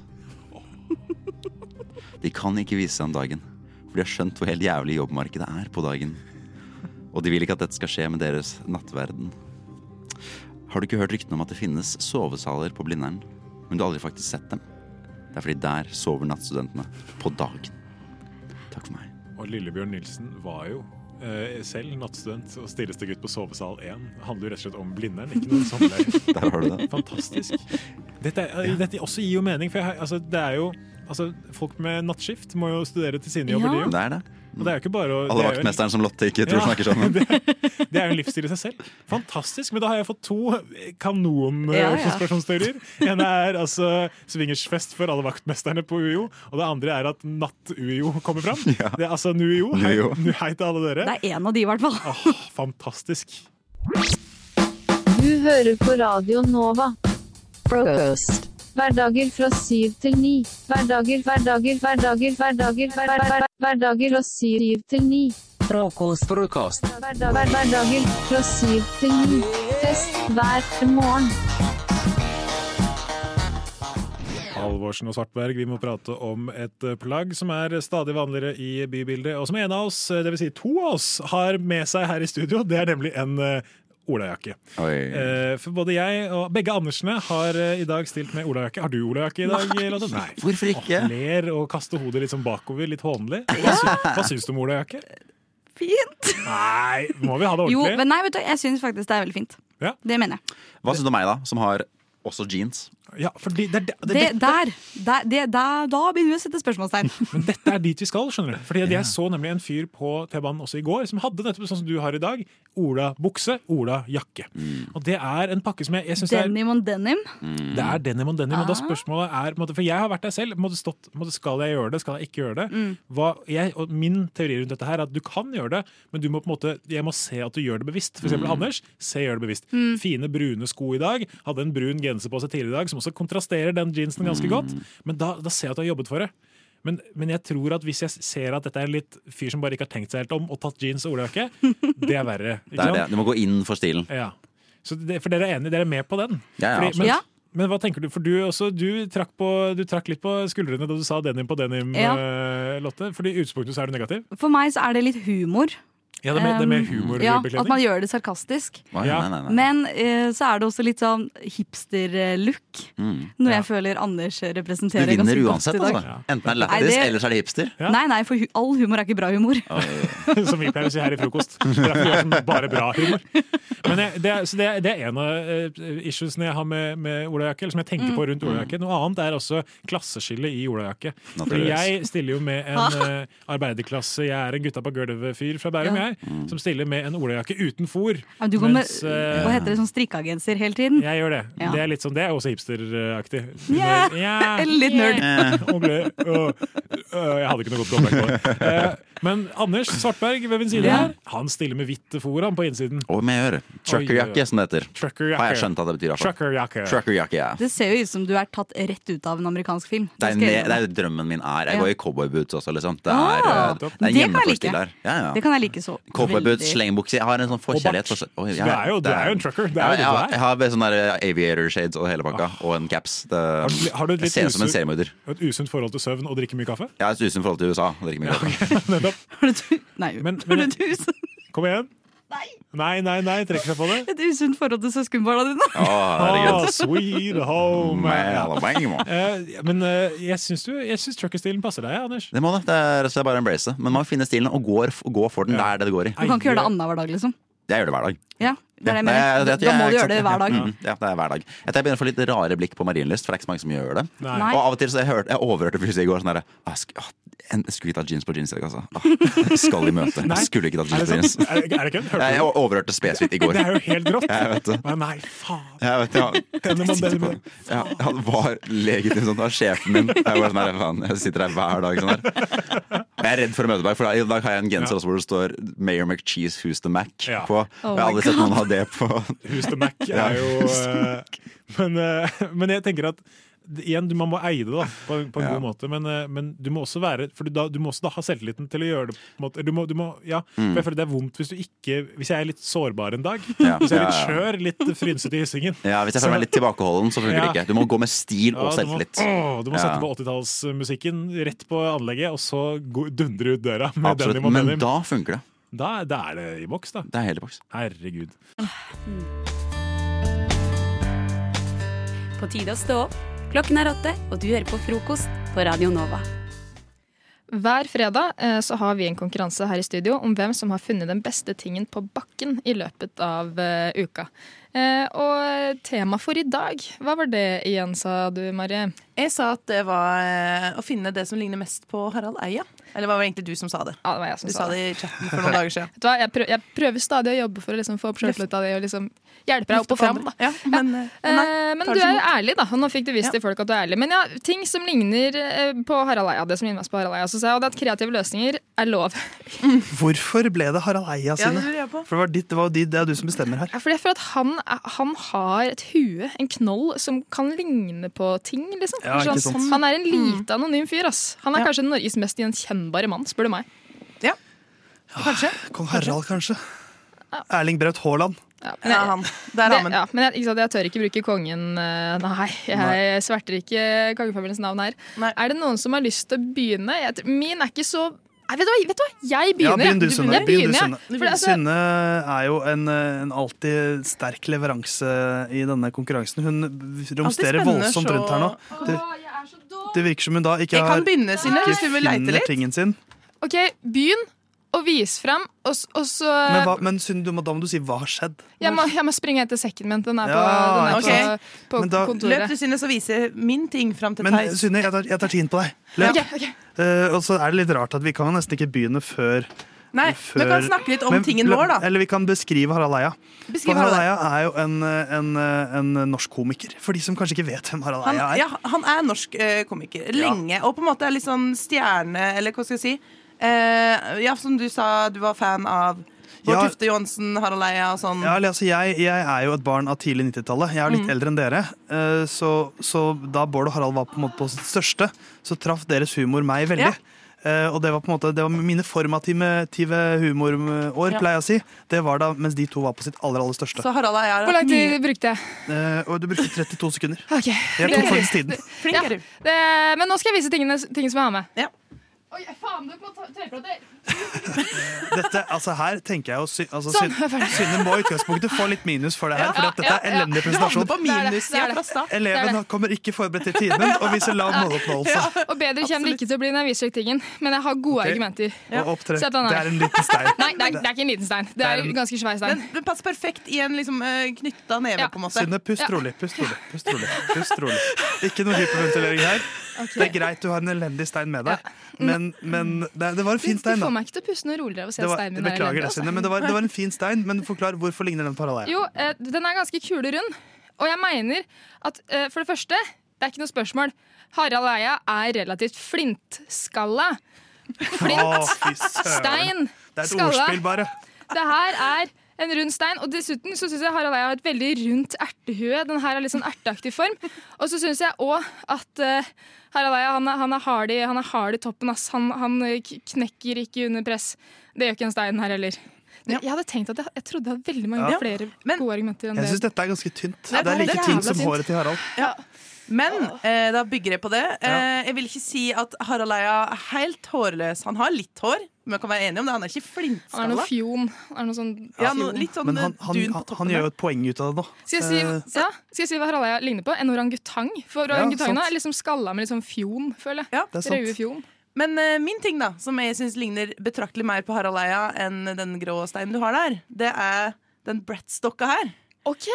De kan ikke vise seg om dagen, for de har skjønt hvor helt jævlig jobbmarkedet er på dagen. Og de vil ikke at dette skal skje med deres nattverden. Har du ikke hørt ryktene om at det finnes sovesaler på Blindern, men du har aldri faktisk sett dem? Det er fordi der sover nattstudentene på dagen. Takk for meg. Og Lillebjørn Nilsen var jo selv nattstudent og stilleste gutt på sovesal 1. Handler jo rett og slett om Blindern, ikke noen samleie. Der har du det. Fantastisk. Dette, er- dette også gir jo mening, for jeg, altså, det er jo altså, Folk med nattskift må jo studere til sine jobber, de jo. Det er det. Og det er jo ikke bare å Alle er vaktmesteren som Lotte ikke tror Ja, snakker sammen. Det, det er jo en livsstil i seg selv. Fantastisk. Men da har jeg fått to Ja, ja. kanon-konspirasjonsteorier. En er altså swingersfest for alle vaktmesterne på UiO. Og det andre er at natt-UiO kommer fram. Det er altså NUiO. Hei, hei til alle dere. Det er en av de, i hvert fall. Oh, fantastisk. Du hører på Radio Nova. Frokost. Hverdager fra syv til ni. Hverdager, hverdager, hverdager, hverdager, hver- hver- hver- hverdager fra syv til ni. Frokost. Frokost. Hverdager fra syv til ni. Fest hver morgen. Halvorsen og Svartberg, vi må prate om et plagg som er stadig vanligere i bybildet, og som en av oss, dvs. Si to av oss, har med seg her i studio. Det er nemlig en eh, olajakke. Eh, For både jeg og begge Andersene har eh, i dag stilt med olajakke. Har du olajakke i dag, Nei. Nei. Hvorfor ikke? Åh, ler og kaster hodet litt sånn bakover, litt hånlig. Hva, sy hva syns du om olajakke? Fint. Nei, må vi ha det ordentlig? Jo, men nei, vet du, jeg syns faktisk det er veldig fint. Ja. Det mener jeg. Hva syns du om meg, da, som har også jeans? Ja, fordi det, det, Det, der, der, det, der, da begynner vi å sette spørsmålstegn. Men dette er dit vi skal, skjønner du. Fordi Jeg så nemlig en fyr på T-banen også i går som hadde nettopp sånn som du har i dag. Ola-bukse, Ola-jakke. Og det er en pakke som jeg, jeg synes er Denim on denim. det er denim on denim, og da Ah. spørsmålet er For jeg har vært der selv. Måtte stått, skal jeg gjøre det, skal jeg ikke gjøre det? Mm. Hva, jeg, og min teori rundt dette her er at du kan gjøre det, men du må på en måte, jeg må se at du gjør det bevisst. For eksempel Mm. Anders. Se gjør det bevisst. Mm. Fine, brune sko i dag. Hadde en brun genser på seg tidligere i dag, som også kontrasterer den jeansen ganske Mm. godt. Men da, da ser jeg at du har jobbet for det. Men, men jeg tror at hvis jeg ser at dette er en litt fyr som bare ikke har tenkt seg helt om, og tatt jeans og olajakke, det er verre. Det er det. Du må gå inn for stilen. Ja. Så det, for dere er enige, dere er med på den? Ja, ja, Fordi- men, Ja. men hva tenker du? For du, også, du, trakk på, du trakk litt på skuldrene da du sa denim på denim, Ja. eh, Lotte. Fordi i utgangspunktet så er du negativ. For meg så er det litt humor. Ja, det er mer, det er mer humor. Ja, at man gjør det sarkastisk. Nei, Ja. nei, nei, nei. Men eh, så er det også litt sånn hipster-look. Mm. Noe Ja. jeg føler Anders Du representerer vinner ganske godt uansett, i dag. altså. Enten er det Nei, lættis, det- eller så er det hipster. Ja. Nei, nei, for hu all humor er ikke bra humor. Som vi pleier å si her i frokost. Det er derfor vi sånn bare bra humor. Men jeg, det, er, så det, er, det er en av eh, issuesene jeg har med, med olajakke, eller som jeg tenker Mm. på rundt olajakke. Noe annet er også klasseskille i olajakke. Jeg stiller jo med en eh, arbeiderklasse, jeg er en gutta på gulvet-fyr fra Bærum, Ja. mm. som stiller med en olajakke uten fôr. Ja, du går med Mens, eh, hva heter det, sånn strikkeagenser hele tiden. Jeg gjør det. Ja. Det er litt sånn, det er også hipsteraktig. Ja, Yeah. litt nerd. Og og, og, øh, jeg hadde ikke noe godt det. Eh, Men Anders Svartberg ved min side Ja. her, han stiller med hvitt foran på innsiden. Og med øre. Truckerjakke, som det heter. Har jeg skjønt at det betyr. Truckerjakke. Truckerjakke, ja. Det ser jo ut som du er tatt rett ut av en amerikansk film. Det er, det, det er drømmen min er. Jeg går i cowboyboots også, liksom. Det Ah, er, eh, det er det en kan jeg like. Ja, ja. Det kan jeg like så Cowboyboots, veldig. slengbukse. Jeg har en sånn forkjærlighet for oh, ja, du er jo- du det er jo en trucker. Det er jo det du har- er. jeg har sånne der aviator shades og hele pakka, og en caps. Det, Har du, har du et jeg litt ser ut som en usunt- seriemorder. et usunt forhold til søvn og drikke mye kaffe? Har et usunt forhold til USA. og drikke mye kaffe. Nettopp. Nei, Men, men, kom igjen. Nei, nei, nei, trekker seg på det. Et usunt forhold til søskenbarna dine. Herregud. Ah, sweet home. Ja. Eh, Men uh, jeg syns du- syns truckerstilen passer deg, Anders. Det må det. Det er, bare å embrace. Men man må finne stilen og gå, gå for den. Det er det det går i. Du kan ikke gjøre det annenhver dag, liksom. Jeg gjør det hver dag. Ja, det er det jeg mener. Da må du gjøre det hver dag. Mm, Ja, det er hver dag. Jeg begynner å få litt rare blikk på Marienlyst, for det er ikke så mange som gjør det. Nei. Og av og til så jeg, hørte, jeg overhørte plutselig i går sånn derre ah, ah, Jeg skulle ikke ta jeans på jeans i dag, altså. Ah, skal i møte. Nei. Jeg skulle ikke Er jeans på jeans. Er det- er det ikke? Jeg overhørte spesifikt i går. Det er jo helt rått. Jeg vet det. Nei, faen. Jeg vet, ja. Denne denne Ja, han var legitim sånn. Det var sjefen min. Jeg, var sånn her, faen, jeg sitter her hver dag sånn her. Jeg er redd for å møte deg, for i dag har jeg en genser ja. hvor det står Mayor McCheese Who's the Mac Ja. på. Oh jeg har aldri aldri sett noen ha det på Who's the Mac er jo uh, men, uh, men jeg tenker at Igjen, du, man må eie det da, på, på en Ja. god måte, men, eh, men du må også være For du, da, du må også da ha selvtilliten til å gjøre det. På en måte. Du må, du må, ja, Mm. for jeg føler Det er vondt hvis du ikke Hvis jeg er litt sårbar en dag. Ja. Hvis jeg er litt skjør, litt frynsete i hyssingen. Ja, Hvis jeg føler meg litt tilbakeholden, så funker Ja. det ikke. Du må gå med stil og selvtillit. du må- selvtillit. du må Ja. sette på 80-tallsmusikken rett på anlegget, og så gå- dundre ut døra med Absolutt. denim og Men da funker det. Da, da er det i boks, da. Det er hele boks. Herregud. På tide å stå opp. Klokken er åtte, og du hører på frokost på Radio Nova. Hver fredag eh, så har vi en konkurranse her i studio om hvem som har funnet den beste tingen på bakken i løpet av eh, uka. Eh, og tema for i dag, hva var det igjen, sa du, Marie? Jeg sa at det var å finne det som ligner mest på Harald Eia. Eller var det egentlig du som sa det? Ja, det var jeg som du sa det. det i chatten for noen dager siden. Vet du hva, jeg, prøver, jeg prøver stadig å jobbe for å liksom få opp sjøltillit av det og liksom hjelpe deg opp og fram. Ja, men, Eh, nei, men du er ærlig, da. Og nå fikk du vist til folk at du er ærlig. Men ja, ting som ligner eh, på Harald Eia. Det som ligner mest på Harald Eia. Så sa jeg, og det at kreative løsninger er lov. Hvorfor ble det Harald Eia Ja, sine? det jeg på. For det, var ditt, det, var ditt, det er du som bestemmer her. Ja, for jeg føler at han, han har et hue, en knoll, som kan ligne på ting. liksom. Ja, ikke sant. han er en lite anonym fyr. ass. Han er kanskje Norges mest gjenkjennbare mann, spør du meg. Ja, Kanskje. Kong Harald, kanskje. Erling Braut Haaland. Ja, er han. Der har det, ja, men jeg, ikke sant, jeg tør ikke bruke kongen eh, Nei, jeg sverter ikke kongefamiliens navn her. Er det noen som har lyst til å begynne? Jeg, min er ikke så Nei, vet du hva, vet du hva? jeg Ja, begynner. begynn du. Sunne. Begynn du, Sunne. jeg. For altså, Synne er jo en, eh, en alltid sterk leveranse i denne konkurransen. Hun romsterer voldsomt rundt her nå. Det, det virker som hun da ikke Jeg kan begynne, Synne, hvis du vil leite litt. OK, begynn å vise frem, og, og så Men, hva, men Synne, du må, da må du si hva har skjedd. jeg, må, jeg må springe etter sekken min. Den er på, Ja, den er okay. på, på Men da- kontoret. Løp du, Synne, så viser min ting fram til Men Theis. Synne, jeg tar, jeg tar tiden på deg. Løp. Okay, okay. Uh, og så er det litt rart at vi kan nesten ikke begynne før Nei, vi kan snakke litt om Men tingen vår, da. Eller vi kan beskrive Harald Eia. For Harald Eia er jo en, eh, en, eh, en norsk komiker. For de som kanskje ikke vet hvem Harald Eia er. ja, han er norsk eh, komiker lenge, og på en måte er litt sånn stjerne, eller hva skal jeg si. Eh, ja, som du sa, du var fan av Bård Ja. Tufte Johansen, Harald Eia og sånn. Ja, altså, jeg, jeg er jo et barn av tidlig 90-tallet. Jeg er litt Mm. eldre enn dere. eh, Så, så da Bård og Harald var på en måte på sitt største, så traff deres humor meg veldig. Ja. Uh, og det var på en måte Det var mine formative tive humorår, Ja. pleier jeg å si. Det var da mens de to var på sitt aller aller største. Så Harald Eia Hvor lang tid brukte jeg? Uh, du brukte 32 sekunder. Okay. Jeg tok faktisk tiden. Flink Ja, er du. det, men nå skal jeg vise tingene, ting som jeg har med. Ja. Oi, faen, dere må ta tøype. Dette, altså her tenker jeg sy, altså, Sånn, er. Synne må i utgangspunktet få litt minus for det her. Ja, For dette ja, er ja. elendig Du presentasjon. på minussida fra start. Eleven Det er kommer ikke forberedt til timen og viser lav måloppnåelse. Og bedre kommer det ikke til å bli når jeg viser tingen, men jeg har gode okay. argumenter. Og opptre. Det er en liten stein. Nei, det er, det er ikke en liten stein. Det er en ganske svær stein. Den, den passer perfekt i en liksom, eh, knytta neve, på en måte. Synne, pust rolig. Pust rolig. Pust rolig. Pust rolig. Ikke noe hyperventilering her. Det er greit du har en elendig stein med deg, men, men det, det var en fin Du stein. får meg ikke til å puste noe roligere av å se steinen min er elendig. det, altså. Men det var, det var en fin stein. Men forklar hvorfor ligner den på Harald Eia? Jo, eh, den er ganske kulerund. Og jeg mener at eh, for det første, det er ikke noe spørsmål. Harald Eia er relativt flintskalla. Flint. Stein. Det er et skalla. ordspill, bare. Det her er en rund stein, og dessuten så syns jeg Harald Eia har et veldig rundt ertehue. Den her har litt sånn erteaktig form. Og så syns jeg òg at uh, Harald Eia han er, han er hard i, han er hard i toppen. Ass. Han, han eh, knekker ikke under press. Det gjør ikke en stein her heller. Jeg hadde tenkt at jeg, jeg trodde jeg hadde veldig mange Ja. flere gode argumenter enn Jeg det. syns dette er ganske tynt. Nei, Det er like det er tynt som tynt. håret til Harald. Ja. Men eh, da bygger jeg på det. Eh, jeg vil ikke si at Harald Eia er helt hårløs. Han har litt hår, men vi kan være enige om det. Han er ikke Han er noe fjon. Han Er noe sånn Ja, fjon. noe, litt sånn Men han, han, dun på han, gjør jo et poeng ut av det nå. Skal jeg, si, Eh, ja, skal jeg si hva Harald ligner på? En orangutang. For Ja, orangutangene er liksom skalla med litt sånn fjon, føler jeg. det er sant. Fjon. Men uh, min ting, da, som jeg syns ligner betraktelig mer på Harald Eia enn den grå steinen du har der, det er den Brett-stokka her. OK!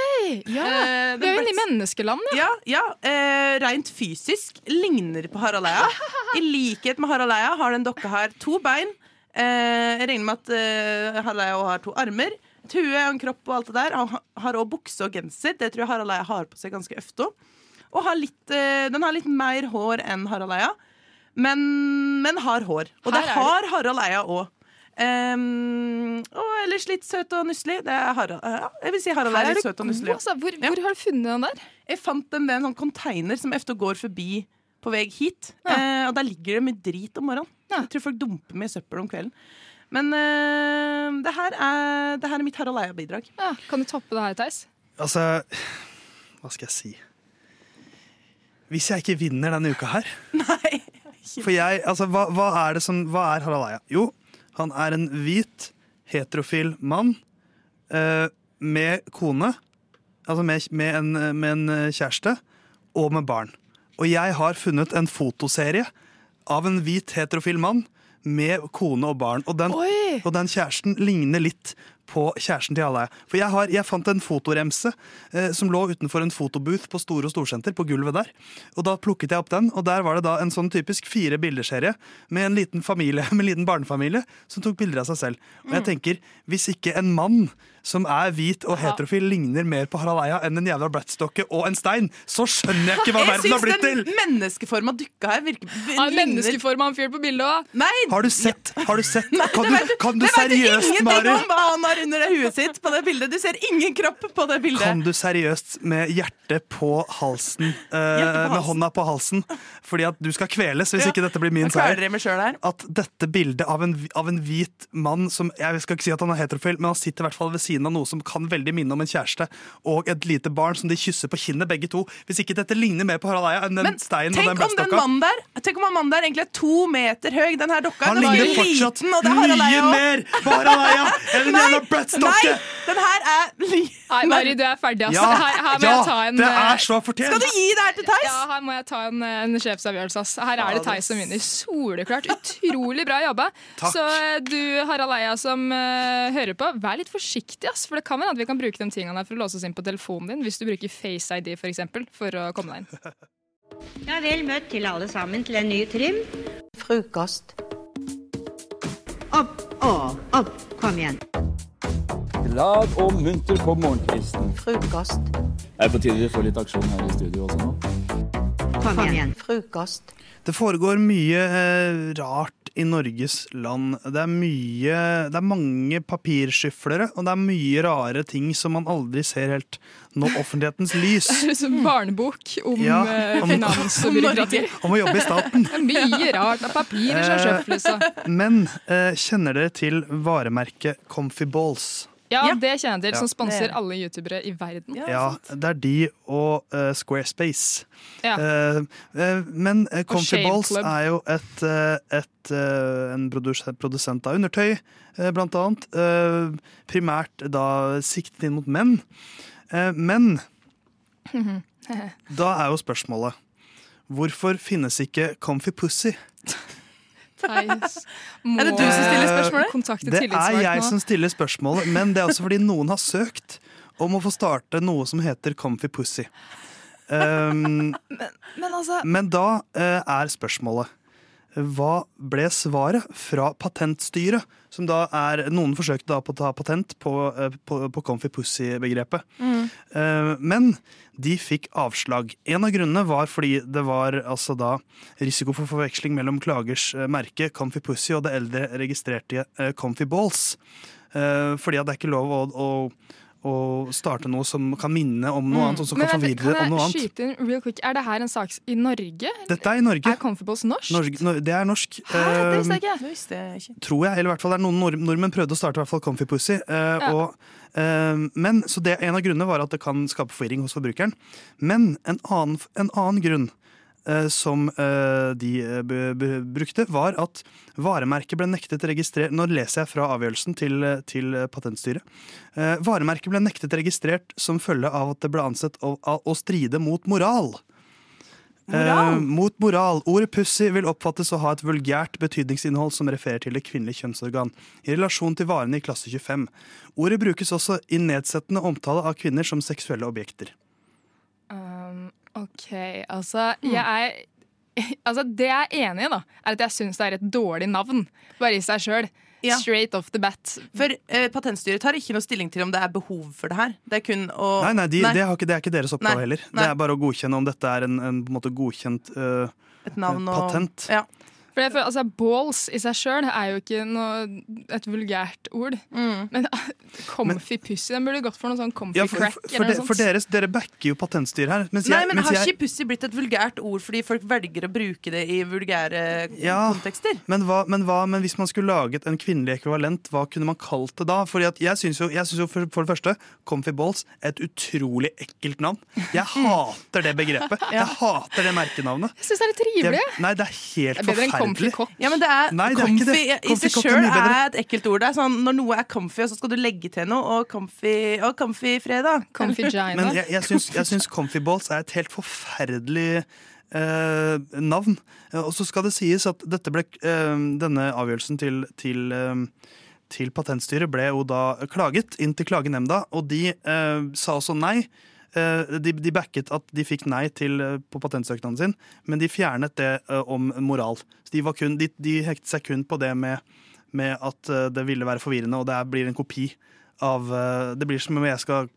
Ja. Uh, Vi er jo inne i menneskeland, Ja, ja eh, Rent fysisk ligner på Harald Eia. I likhet med Harald Eia har den dokka her to bein. Eh, jeg regner med at eh, Harald Eia har to armer. Et hue og en kropp og alt det der. Han har òg bukse og genser. Det tror jeg Harald Eia har på seg ganske ofte. Og har litt, eh, den har litt mer hår enn Harald Eia, men, men har hår. Og det har Harald Eia òg. Um, og ellers litt søt og nusselig. Det er Harald, ja, jeg vil si Harald er litt søt og nusselig. altså. Hvor, hvor har du funnet den der? Jeg fant den ved en sånn container som efter går forbi på vei hit. Eh, og der ligger det mye drit om morgenen. Jeg tror folk dumper mye søppel om kvelden. Men eh, det, her er, det her er mitt Harald Eia-bidrag. Ja, kan du toppe det her, Theis? Altså, hva skal jeg si? Hvis jeg ikke vinner denne uka her For jeg, altså, hva, hva er det som Hva er Harald Eia? Jo, han er en hvit, heterofil mann eh, med kone. Altså med, med, en, med en eh, kjæreste og med barn. Og jeg har funnet en fotoserie av en hvit, heterofil mann med kone og barn. Og den, og den kjæresten ligner litt på kjæresten til alle For jeg, har, jeg fant en fotoremse eh, som lå utenfor en fotobooth på Store og Storsenter, på gulvet der. Og da plukket jeg opp den, og der var det da en sånn typisk fire bildeserie med en liten familie, med en liten barnefamilie som tok bilder av seg selv. Og jeg tenker, hvis ikke en mann som er hvit og heterofil ligner mer på Harald Eia enn en jævla Bratstocke og en stein, så skjønner jeg ikke hva Jeg verden har blitt til! den menneskeforma dukka her virker ligner- menneskeforma han fyren på bildet òg? Har du sett? Har du sett? Kan du, kan du seriøst, ingenting Mari? om hva han har under det huet sitt på det bildet. Du ser ingen kropp på det bildet. Kan du seriøst med hjertet på halsen, eh, Hjertet på med hånda på halsen, fordi at du skal kveles hvis Ja. ikke dette blir min seier, at dette bildet av en, av en hvit mann som Jeg skal ikke si at han er heterofil, men han sitter i hvert fall ved siden av noe som kan veldig minne om en kjæreste, og et lite barn som de kysser på kinnet, begge to. Hvis ikke dette ligner mer på Harald Eia enn den steinen og den der Tenk om han mannen der egentlig er to meter høy. Den her dokka Han den var ligner fortsatt liten, og det er Harald mye Eia mer på Harald Eia enn en jævla brødstokke! Nei, den her er li- Nei, Mari, du er ferdig, altså. Ja, her, her må ja, jeg ta en det eh, er så fortjent! Skal du gi det her til Theis? Ja, her må jeg ta en, en sjefsavgjørelse. ass. Her er det Theis som vinner. Soleklart. Utrolig bra jobba. Takk. Så eh, du, Harald Eia, som uh, hører på, vær litt forsiktig, ass. For det kan være at vi kan bruke de tingene for å låse oss inn på telefonen din, hvis du bruker Face ID for, eksempel, for å komme deg inn. Ja, vel møtt til alle sammen til en ny trim. Frokost. Opp og opp, kom igjen. Glad og munter på morgenkvisten. Frokost. Er på tide vi får litt aksjon her i studio også nå? Kom igjen. Frokost. Det foregår mye eh, rart i Norges land. Det er mye Det er mange papirskyflere, og det er mye rare ting som man aldri ser helt nå offentlighetens lys. Det er som barnebok om, Ja, eh, om- finans og byråkrati. Om å jobbe i staten. Mye rart av papirer som sjøfles Eh, Men eh, kjenner dere til varemerket Comfy Balls? Ja, det kjenner jeg til, som sponser alle youtubere i verden. Ja, det er de og uh, Squarespace. Ja. Eh, eh, men uh, Comfy Balls Club. er jo et, et, en produsent av undertøy, blant annet. Eh, primært da siktet inn mot menn. Eh, men da er jo spørsmålet Hvorfor finnes ikke Comfy Pussy? Theis, må Er det du som stiller spørsmålet? kontakte Det er jeg nå. som stiller spørsmålet, men det er også fordi noen har søkt om å få starte noe som heter Comfy Pussy. Um, Men altså men da uh, er spørsmålet hva ble svaret fra Patentstyret? Som da er, Noen forsøkte da på å ta patent på, eh, på, på Comfy Pussy-begrepet. Mm. Eh, men de fikk avslag. En av grunnene var fordi det var altså da risiko for forveksling mellom klagers eh, merke Comfy Pussy og det eldre registrerte Comfy Balls. Fordi at det er ikke lov å, å, å starte noe som kan minne om noe annet, og som Men kan forvirre kan om noe annet. skyte inn real quick? Er det her en sak i Norge? Dette er i Norge. Er Comfortables norsk? Norge, no, det er norsk. Hæ, det visste jeg Eh, ikke. Det visste jeg ikke. tror jeg, eller i hvert fall det er noen nord nordmenn prøvde å starte i hvert fall Comfy Pussy. Uh, Ja. og, eh, men, så det, En av grunnene var at det kan skape forvirring hos forbrukeren. Men en annen, en annen grunn som eh, de eh, brukte, var at varemerket ble nektet registrert Nå leser jeg fra avgjørelsen til, eh, til eh, Patentstyret. Eh, varemerket ble nektet registrert som følge av at det ble ansett å, å stride mot moral. Moral? Eh, mot moral. Ordet pussy vil oppfattes å ha et vulgært betydningsinnhold som refererer til det kvinnelige kjønnsorgan, i relasjon til varene i klasse 25. Ordet brukes også i nedsettende omtale av kvinner som seksuelle objekter. Um, OK, altså jeg er Altså, det jeg er enig i, da, er at jeg syns det er et dårlig navn. Bare i seg sjøl. Ja. Straight off the bat. For eh, Patentstyret tar ikke noe stilling til om det er behov for det her. Det er kun å Nei, nei, de, Det, har ikke, det er ikke deres oppgave Nei, heller. nei. Det er bare å godkjenne om dette er en, en en måte godkjent uh, Et navn og patent. Ja. For jeg føler, altså, Balls i seg sjøl er jo ikke noe, et vulgært ord. Mm. Men comfy pussy, den burde gått for noe sånn comfy Ja, for, crack. for, for, de, for deres, dere backer jo patentstyret her. Mens Nei, jeg, men mens Har jeg, ikke pussy blitt et vulgært ord fordi folk velger å bruke det i vulgære Ja. kontekster? Men, hva, men, hva, men hvis man skulle laget en kvinnelig ekvivalent, hva kunne man kalt det da? Fordi at jeg syns jo, jeg synes jo for, for det første Comfy Balls er et utrolig ekkelt navn. Jeg hater det begrepet. Jeg hater det merkenavnet. Jeg syns det er litt trivelig. Jeg- Nei, det er helt Det er bedre comfy forferdelig. Ja, men det er, Nei, det er ikke comfy det. i seg sjøl er er et ekkelt ord. Det er sånn, Når noe er comfy, og så skal du legge til noe, og comfy, og comfy fredag. Men jeg, jeg, syns, jeg syns Comfy Balls er et helt forferdelig eh, navn. Eh, Og så skal det sies at dette ble, eh, denne avgjørelsen til, til, eh, til Patentstyret ble jo da klaget inn til klagenemnda, og de eh, sa også nei. Eh, De, de backet at de fikk nei til, eh, på patentsøknaden sin, men de fjernet det eh, om moral. Så de, kun, de, de hektet seg kun på det med, med at det ville være forvirrende, og det blir en kopi av Det blir som om jeg skal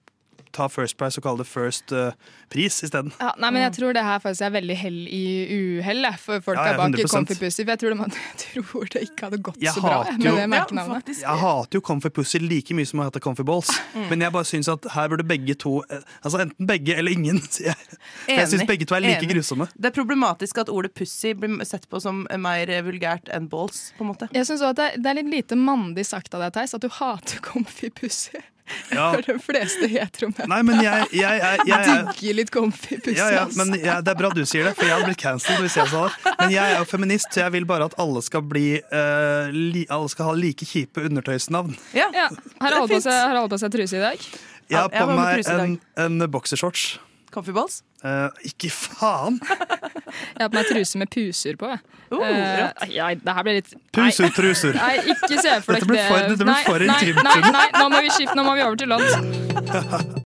ta First Price og kalle det First uh, Pris isteden. Ja, nei, men jeg tror det her faktisk er veldig hell i uhell for folka Ja, ja, bak 100%. Comfy Pussy. For jeg tror, de, jeg tror det ikke hadde gått Jeg så bra jo, med det det Ja. Jeg hater jo Comfy Pussy like mye som jeg hater Comfy Balls. Mm. Men jeg bare syns at her burde begge to eh, Altså enten begge eller ingen. sier jeg. Enig, jeg syns begge to er like Enig. grusomme. Det er problematisk at ordet pussy blir sett på som mer vulgært enn balls. på en måte Jeg synes også at det, det er litt lite mandig sagt av deg, Theis, at du hater Comfy Pussy. Ja. For de fleste heteromenn Nei, men jeg, jeg, jeg, jeg, jeg digger litt Comfy Pussy. ja, ja, men Det er bra du sier det, for jeg hadde blitt cancelled hvis jeg sa det. Men jeg er jo feminist, så jeg vil bare at alle skal bli uh, li, Alle skal ha like kjipe undertøysnavn. Ja. Har alle på seg, har alle på seg truse i dag? Jeg har på meg en, en boksershorts. Comfy balls? Eh, ikke faen! Jeg har på meg truse med puser på. Uh, Oh, Eh, ja, det her ble litt Puser, truser. Nei, ikke se for deg det. dette blir for intimt, Nei, nei, nei, nå må vi skifte, nå må vi over til låt.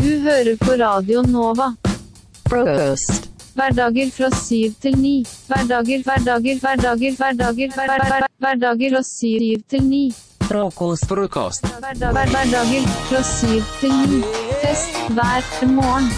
Du hører på Radio Nova. Frokost. Hverdager fra syv til ni. Hverdager, hverdager, hverdager, hverdager, hverdager, hver- hver- hverdager fra syv til ni. Frokost. Frokost. Hverdager fra syv til ni. Fest hver morgen.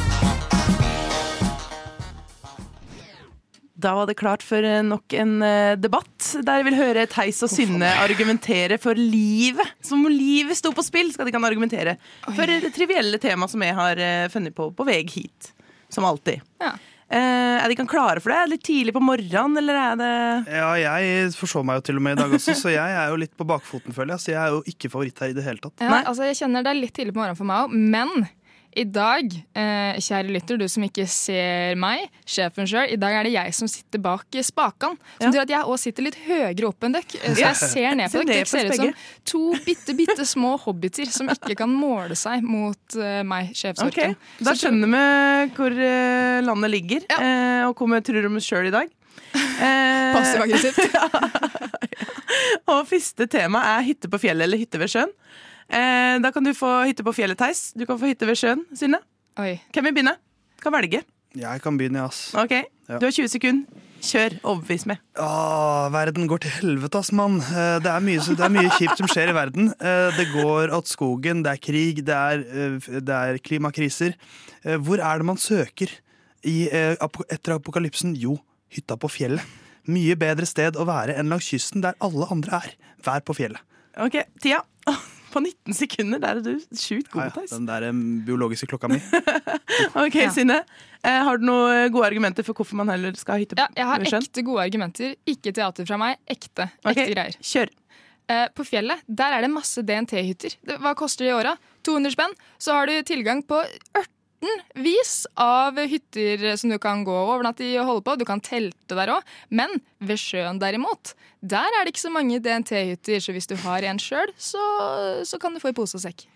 Da var det klart for eh, nok en eh, debatt der jeg vil høre Theis og Synne argumentere for livet. Som om livet sto på spill, skal de kan argumentere for det trivielle temaet som jeg har eh, funnet på på vei hit. Som alltid. Ja. Eh, er de kan klare for det? Er det Litt tidlig på morgenen, eller er det Ja, jeg forså meg jo til og med i dag også, så jeg er jo litt på bakfoten, føler jeg. Så jeg er jo ikke favoritt her i det hele tatt. Ja, altså jeg kjenner det er litt tidlig på morgenen for meg òg, men i dag, eh, kjære lytter, du som ikke ser meg, sjefen sjøl, i dag er det jeg som sitter bak spakene. Som betyr at jeg òg sitter litt høyere opp enn dere. eh, Så jeg ser ned på dere. Dere ser ut som to bitte, bitte små hobbiter som ikke kan måle seg mot eh, meg, sjefsorken. Okay. Da skjønner vi hvor eh, landet ligger, eh, og hvor vi tror om oss sjøl i dag. Eh, Passiv-aggressivt. og første tema er hytte på fjellet eller hytte ved sjøen. Eh, da kan du få hytte på fjellet, Theis. Du kan få hytte ved sjøen, Synne. Hvem vil begynne? Kan velge. Jeg kan begynne, ass. Ok, Du har 20 sekunder. Kjør. Overbevis meg. Åh, verden går til helvete, ass, mann. Eh, Det er, mye, det er mye kjipt som skjer i verden. Eh, Det går åt skogen, det er krig, det er, eh, det er klimakriser. Eh, Hvor er det man søker i, etter apokalypsen? Jo, hytta på fjellet. Mye bedre sted å være enn langs kysten, der alle andre er. Vær på fjellet. Ok, Tida. På 19 sekunder. Der er du sjukt god, god, ja, ja, den der eh, biologiske klokka mi. Ok, Synne. Eh, har du noen gode argumenter for hvorfor man heller skal ha hytte Ja, jeg har sjøen? ekte gode argumenter. Ikke teater fra meg. Ekte, Ok, okay, greier. Kjør. Eh, på fjellet der er det masse DNT-hytter. Hva koster det i åra? 200 spenn. Så har du tilgang på ørtenvis av hytter som du kan gå og overnatte i og holde på. Du kan telte der òg. Men ved sjøen derimot, der er det ikke så mange DNT-hytter. Så hvis du har en sjøl, så, så kan du få i pose og sekk.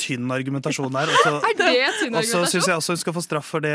Tynn argumentasjon der. Og så- Er det tynn Og så syns jeg også hun skal få straff for det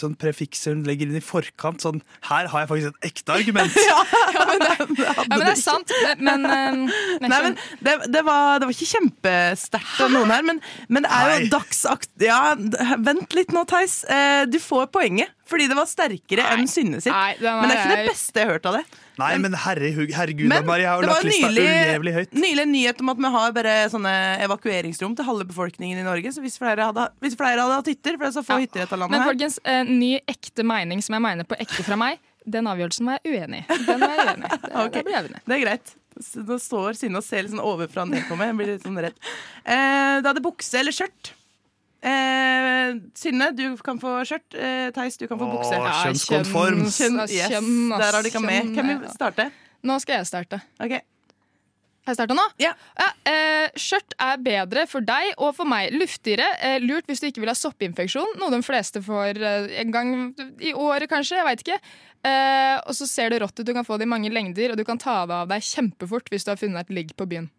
sånn prefikset hun legger inn i forkant. Sånn, her har jeg faktisk et ekte argument. Ja, men det er sant. Men, men, eh, Nei, men det, det, var, det var ikke kjempesterkt av noen her, men, men det er jo dagsakt... Ja, vent litt nå, Theis. Eh, Du får poenget, fordi det var sterkere enn Synne sitt. Men det er ikke det beste jeg har hørt av det. Nei, men herregud, herregud Men Mari, jeg har lagt lista uljevelig høyt. nylig en nyhet om at vi har bare sånne evakueringsrom til halve befolkningen i Norge. Så hvis flere hadde, hvis flere hadde hatt hytter, for det er så få hytter i dette landet Men her folkens, en ny ekte mening som jeg mener på ekte fra meg, den avgjørelsen var jeg uenig i. Den var jeg uenig i. Det, okay. det jeg uenig. Det er greit. Nå står Synne og ser litt sånn ovenfra og ned på meg. Jeg blir litt sånn redd. Eh, da er det bukse eller skjørt. Eh, Synne, du kan få skjørt. Eh, Theis, du kan få Åh, bukse. Ja, kjønnskonform. Kjønn, yes, Kjønn, ass. der har de ikke med. Hvem vil starte? Nå skal jeg starte. Ok. Har jeg starta nå? Ja. eh, skjørt er bedre for deg og for meg. Luftigere. Eh, lurt hvis du ikke vil ha soppinfeksjon, noe de fleste får eh, en gang i året, kanskje. Jeg veit ikke. Eh, og så ser det rått ut. Du kan få det i mange lengder, og du kan ta det av deg kjempefort hvis du har funnet et ligg på byen.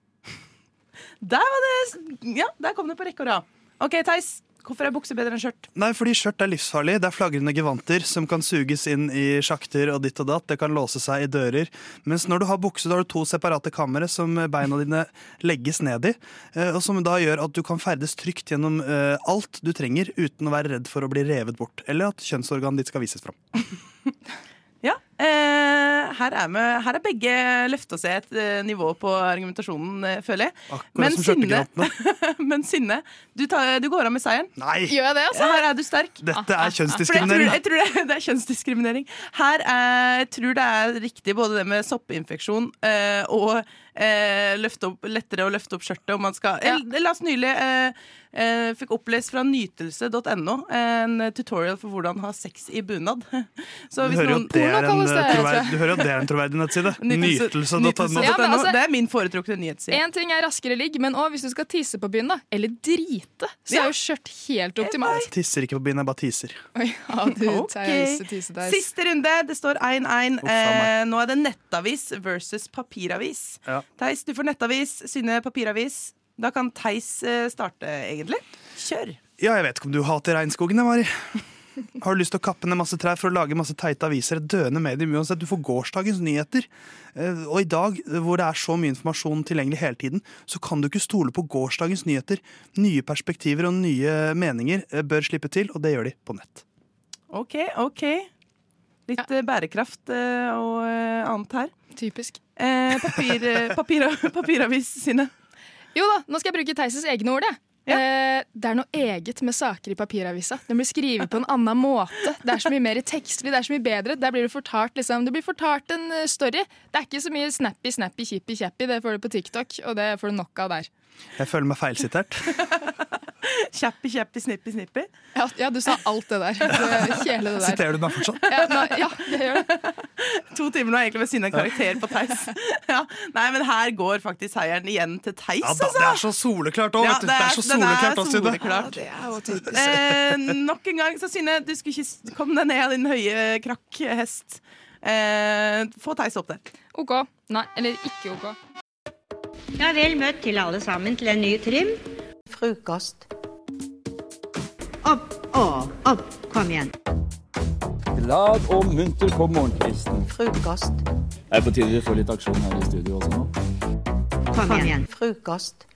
Der var det Ja, der kom det på rekke og rad. OK, Theis. Hvorfor er bukse bedre enn skjørt? Nei, fordi skjørt er livsfarlig. Det er flagrende gevanter som kan suges inn i sjakter og ditt og datt. Det kan låse seg i dører. Mens når du har bukse, da har du to separate kamre som beina dine legges ned i. eh, Og som da gjør at du kan ferdes trygt gjennom eh, alt du trenger uten å være redd for å bli revet bort. Eller at kjønnsorganet ditt skal vises fram. Ja. Eh, her, er vi, her er begge løfta seg et eh, nivå på argumentasjonen, eh, føler jeg. Akkurat som skjørtegigantene. men Synne, du, tar, du går av med seieren. Nei! Gjør jeg det, altså? Her er du sterk. Dette er kjønnsdiskriminering. Jeg tror, jeg tror det, det er kjønnsdiskriminering. Her er, jeg tror det er riktig både det med soppinfeksjon eh, og eh, løfte opp, lettere å løfte opp skjørtet om man skal ja. jeg las nylig eh, eh, Fikk opplest fra nytelse.no en tutorial for hvordan ha sex i bunad. Så Du hører noen- at det er en, det, eh, du hører at det er en troverdig nettside. Nytelse- Nytelse.no. Ja, altså- det er min foretrukne nyhetsside. Én ting er raskere ligg, men òg hvis du skal tisse på byen, da, eller drite, så er jo skjørt helt optimalt. Tisser ikke på byen, jeg bare tiser. Oi, ja, du Ok. tar jo også tissedeis. Siste runde. Det står 1-1. Uff, faen meg. Eh, nå er det nettavis versus papiravis. Ja. Theis, du får nettavis. Synne papiravis. Da kan Theis eh, starte, egentlig. Kjør. Ja, jeg vet ikke om du hater regnskogen, Mari. Har du lyst til å kappe ned masse trær for å lage masse teite aviser? Døende medium uansett. Du får gårsdagens nyheter. Eh, Og i dag, hvor det er så mye informasjon tilgjengelig hele tiden, så kan du ikke stole på gårsdagens nyheter. Nye perspektiver og nye meninger eh, bør slippe til, og det gjør de på nett. OK, OK. Litt ja. bærekraft eh, og eh, annet her. Typisk. Eh, papir, eh, papir, papiravis sine. Jo da, nå skal jeg bruke Theises egne ord. jeg. Eh, det er noe eget med saker i papiravisa. Den blir skrevet på en annen måte. Det er så mye mer tekstlig, det er så mye bedre. Der blir det fortalt liksom, det blir fortalt en story. Det er ikke så mye snappy, snappy, kjippi, chappy. Det får du på TikTok, og det får du nok av der. Jeg føler meg feilsitert. Kjappi, kjappi, snippi, snippi. Ja, ja, du sa alt det der. Det, hele det der. Siterer du meg fortsatt? Ja, nei, ja, jeg gjør det. To timer nå er egentlig med sinne karakter på Theis. Ja. Nei, men her går faktisk seieren igjen til Theis, Ja, altså. det er så soleklart òg, Ja, vet du. Det er så soleklart. også, Synne. soleklart. Det er jo typisk. Eh, nok en gang, så Synne, du skulle ikke komme deg ned av din høye krakkhest. Eh, få Theis opp der. OK. Nei, eller ikke OK. Ja, vel møtt til alle sammen til en ny trim. Frokost. Opp og opp, kom igjen. Glad og munter på morgenkvisten. Frokost. Er på tide vi får litt aksjon her i studio også nå? Kom igjen. Frokost.